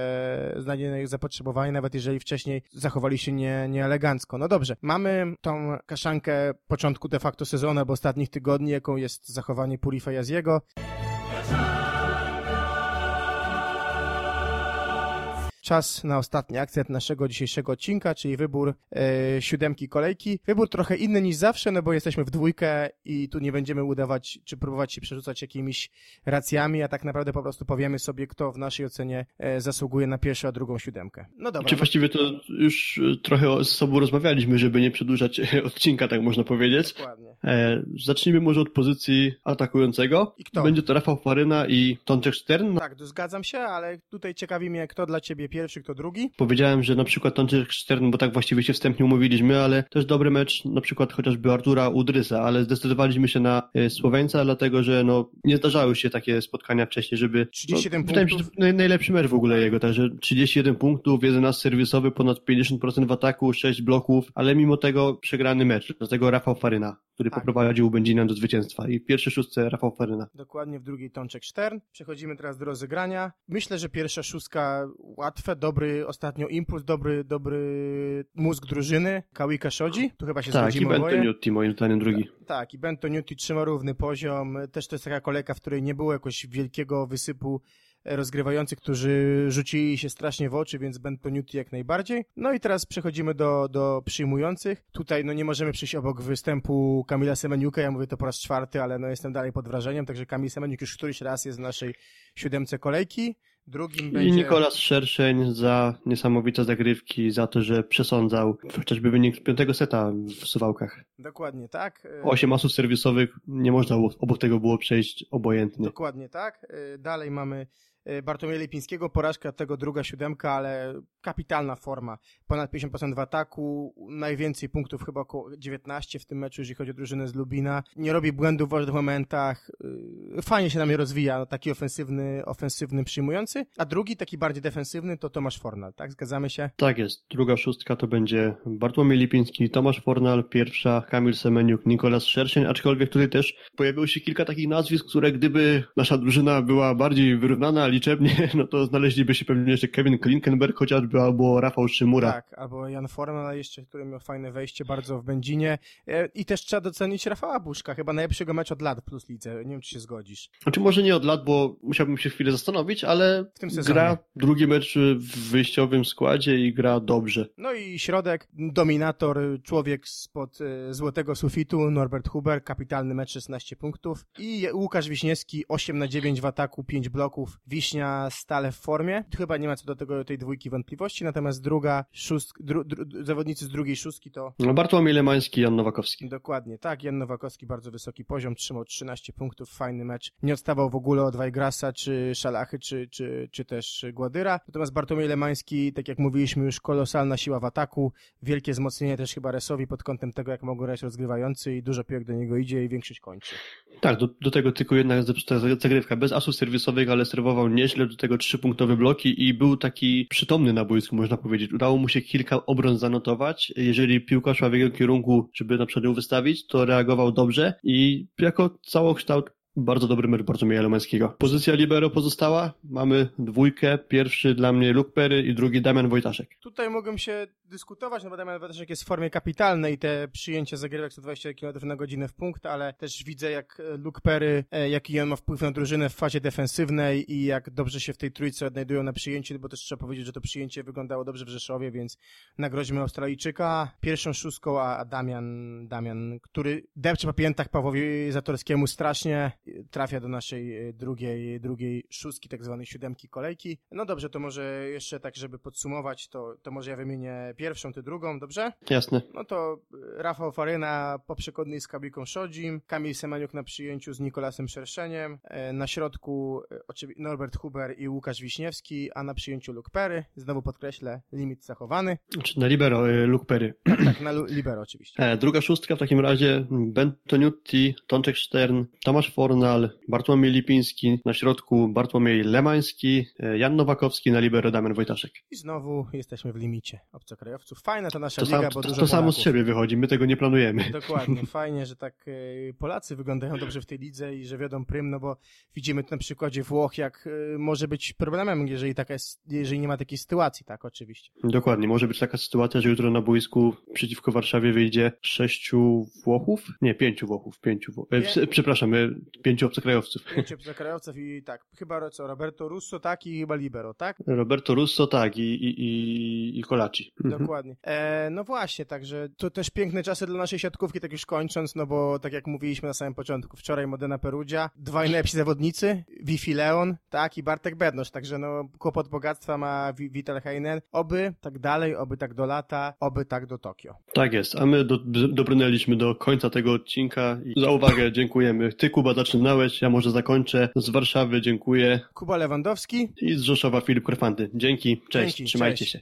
znajdzie na ich zapotrzebowanie, nawet jeżeli wcześniej zachowali się nie, nieelegancko. No dobrze, mamy tą kaszankę początku de facto sezonu, albo ostatnich tygodni, jaką jest zachowanie Purifa Jaziego. Czas na ostatni akcent naszego dzisiejszego odcinka, czyli wybór e, siódemki kolejki. Wybór trochę inny niż zawsze, no bo jesteśmy w dwójkę i tu nie będziemy udawać, czy próbować się przerzucać jakimiś racjami, a tak naprawdę po prostu powiemy sobie, kto w naszej ocenie e, zasługuje na pierwszą, a drugą siódemkę. No dobra. Czy właściwie to już trochę z sobą rozmawialiśmy, żeby nie przedłużać odcinka, tak można powiedzieć. Dokładnie. E, zacznijmy może od pozycji atakującego. I kto? Będzie to Rafał Faryna i Tonczek Stern. Tak, zgadzam się, ale tutaj ciekawi mnie, kto dla ciebie pierwszy, kto drugi. Powiedziałem, że na przykład Tonczek Stern, bo tak właściwie się wstępnie umówiliśmy, ale też dobry mecz na przykład chociażby Artura Udrysa, ale zdecydowaliśmy się na e, Słoweńca, dlatego że no, nie zdarzały się takie spotkania wcześniej, żeby... 37 no, się, punktów. to naj- najlepszy mecz w ogóle jego, także 31 punktów, 11 serwisowy, ponad 50% w ataku, 6 bloków, ale mimo tego przegrany mecz, dlatego Rafał Faryna, który Tak. poprowadził Będzina do zwycięstwa i w pierwszej szóstce Rafał Faryna. Dokładnie w drugiej Tączek Stern. Przechodzimy teraz do rozegrania. Myślę, że pierwsza szóstka łatwe, dobry ostatnio impuls, dobry, dobry mózg drużyny. Kawika Shodzi. Tu chyba się Tak, i zgodzimy Bento oboje. Newty moim zdaniem drugi. Tak, i Bento Newty trzyma równy poziom. Też to jest taka kolejka, w której nie było jakoś wielkiego wysypu e, rozgrywających, którzy rzucili się strasznie w oczy, więc Bento Newty jak najbardziej. No i teraz przechodzimy do, do przyjmujących. Tutaj no nie możemy przyjść obok występu Kamila Semeniuka, ja mówię to po raz czwarty, ale no jestem dalej pod wrażeniem, także Kamil Semeniuk już któryś raz jest w naszej siódemce kolejki. Drugim I będzie... Nikolas Szerszeń za niesamowite zagrywki, za to, że przesądzał chociażby wynik piątego seta w Suwałkach. Dokładnie tak. E, Osiem asów serwisowych, nie można obok tego było przejść obojętnie. Dokładnie tak. Y, Dalej mamy Bartłomieja Lipińskiego, porażka tego druga siódemka, ale kapitalna forma. Ponad 50% w ataku, najwięcej punktów, chyba około 19 w tym meczu, jeżeli chodzi o drużynę z Lubina. Nie robi błędów w ważnych momentach. y, Fajnie się na mnie rozwija, no, taki ofensywny, ofensywny przyjmujący. A drugi, taki bardziej defensywny, to Tomasz Fornal, tak? Zgadzamy się? Tak jest. Druga szóstka to będzie Bartłomiej Lipiński, Tomasz Fornal, pierwsza Kamil Semeniuk, Nikolas Szerszeń, aczkolwiek tutaj też pojawiło się kilka takich nazwisk, które gdyby nasza drużyna była bardziej wyrównana liczebnie, no to znaleźliby się pewnie jeszcze Kevin Klinkenberg chociażby, albo Rafał Szymura. Tak, albo Jan Fornal jeszcze, który miał fajne wejście bardzo w Będzinie. E, I też trzeba docenić Rafała Buszka, chyba najlepszego meczu od lat Plus Lidze. Nie wiem, czy się zgodzisz. Znaczy może nie od lat, bo musiałbym się chwilę zastanowić, ale gra drugi mecz w wyjściowym składzie i gra dobrze. No i środek, dominator, człowiek spod e, złotego sufitu, Norbert Huber, kapitalny mecz, 16 punktów. I Łukasz Wiśniewski, 8 na 9 w ataku, 5 bloków. Wiśnia stale w formie. Chyba nie ma co do tego tej dwójki wątpliwości, natomiast druga, szóst, dru, dru, zawodnicy z drugiej szóstki to No, Bartłomiej Lemański, Jan Nowakowski. Dokładnie, tak. Jan Nowakowski bardzo wysoki poziom, trzymał 13 punktów, fajny mecz. Nie odstawał w ogóle od Wajgrasa, czy Szalachy, czy, czy, czy też Gładyra. Natomiast Bartłomiej Lemański, tak jak mówiliśmy już, kolosalna siła w ataku, wielkie wzmocnienie też chyba Resowi pod kątem tego, jak mogą grać rozgrywający i dużo piłek do niego idzie i większość kończy. Tak, do, do tego tylko jedna zepsuta zagrywka. Bez asów serwisowych, ale serwował nieźle, do tego trzypunktowe bloki i był taki przytomny na boisku, można powiedzieć. Udało mu się kilka obron zanotować. Jeżeli piłka szła w jego kierunku, żeby na przykład ją wystawić, to reagował dobrze i jako całokształt bardzo dobry mecz Bartłomieja Lemańskiego. Pozycja libero pozostała. Mamy dwójkę. Pierwszy dla mnie Luke Perry i drugi Damian Wojtaszek. Tutaj mogłem się dyskutować, no bo Damian Weteszek jest w formie kapitalnej, te przyjęcie zagrywek 120 km na godzinę w punkt, ale też widzę jak Luke Perry, e, jaki on ma wpływ na drużynę w fazie defensywnej i jak dobrze się w tej trójce odnajdują na przyjęciu, bo też trzeba powiedzieć, że to przyjęcie wyglądało dobrze w Rzeszowie, więc nagrodźmy Australijczyka pierwszą szóstką, a Damian, Damian, który depcze po piętach Pawłowi Zatorskiemu strasznie, trafia do naszej e, drugiej, drugiej szóstki, tak zwanej siódemki kolejki. No dobrze, to może jeszcze tak, żeby podsumować, to, to może ja wymienię pierwszą, ty drugą, dobrze? Jasne. No to y, Rafał Faryna po przekonnej z Kabiką Szodzim, Kamil Semeniuk na przyjęciu z Nikolasem Szerszeniem, e, na środku e, oczywiście Norbert Huber i Łukasz Wiśniewski, a na przyjęciu Luke Perry, znowu podkreślę, limit zachowany, Znaczy na libero Luke Perry. tak, na lu- libero oczywiście. E, Druga szóstka w takim razie Bentoniutti, Tonczek Stern, Tomasz Fornal, Bartłomiej Lipiński, na środku Bartłomiej Lemański, e, Jan Nowakowski, na libero Damian Wojtaszek. I znowu jesteśmy w limicie obcokrajowców. Fajna ta nasza To, liga, sam, bo to, dużo to samo z siebie wychodzi, my tego nie planujemy. Dokładnie, fajnie, że tak e, Polacy wyglądają dobrze w tej lidze i że wiodą prym, no bo widzimy to na przykładzie Włoch, jak e, może być problemem, jeżeli taka jest, jeżeli nie ma takiej sytuacji, tak, oczywiście. Dokładnie, może być taka sytuacja, że jutro na boisku przeciwko Warszawie wyjdzie sześciu Włochów? Nie, pięciu Włochów, pięciu Włochów. E, przepraszam, pięciu obcokrajowców. Pięciu krajowców i tak, chyba co, Roberto Russo, tak, i chyba Libero, tak? Roberto Russo, tak, i, i, i, Kolaci. Mhm. Dokładnie. E, no właśnie, także to też piękne czasy dla naszej siatkówki, tak już kończąc, no bo tak jak mówiliśmy na samym początku, wczoraj Modena Perugia, dwaj najlepsi zawodnicy, Wifi Leon, tak, i Bartek Bednosz, także no kłopot bogactwa ma Vital Heinen. Oby tak dalej, oby tak do lata, oby tak do Tokio. Tak jest, a my do, dobrnęliśmy do końca tego odcinka i za uwagę dziękujemy. Ty, Kuba, zaczynałeś, ja może zakończę. Z Warszawy dziękuję Kuba Lewandowski, i z Rzeszowa Filip Korfanty. Dzięki, cześć, Dzięki, trzymajcie cześć. się.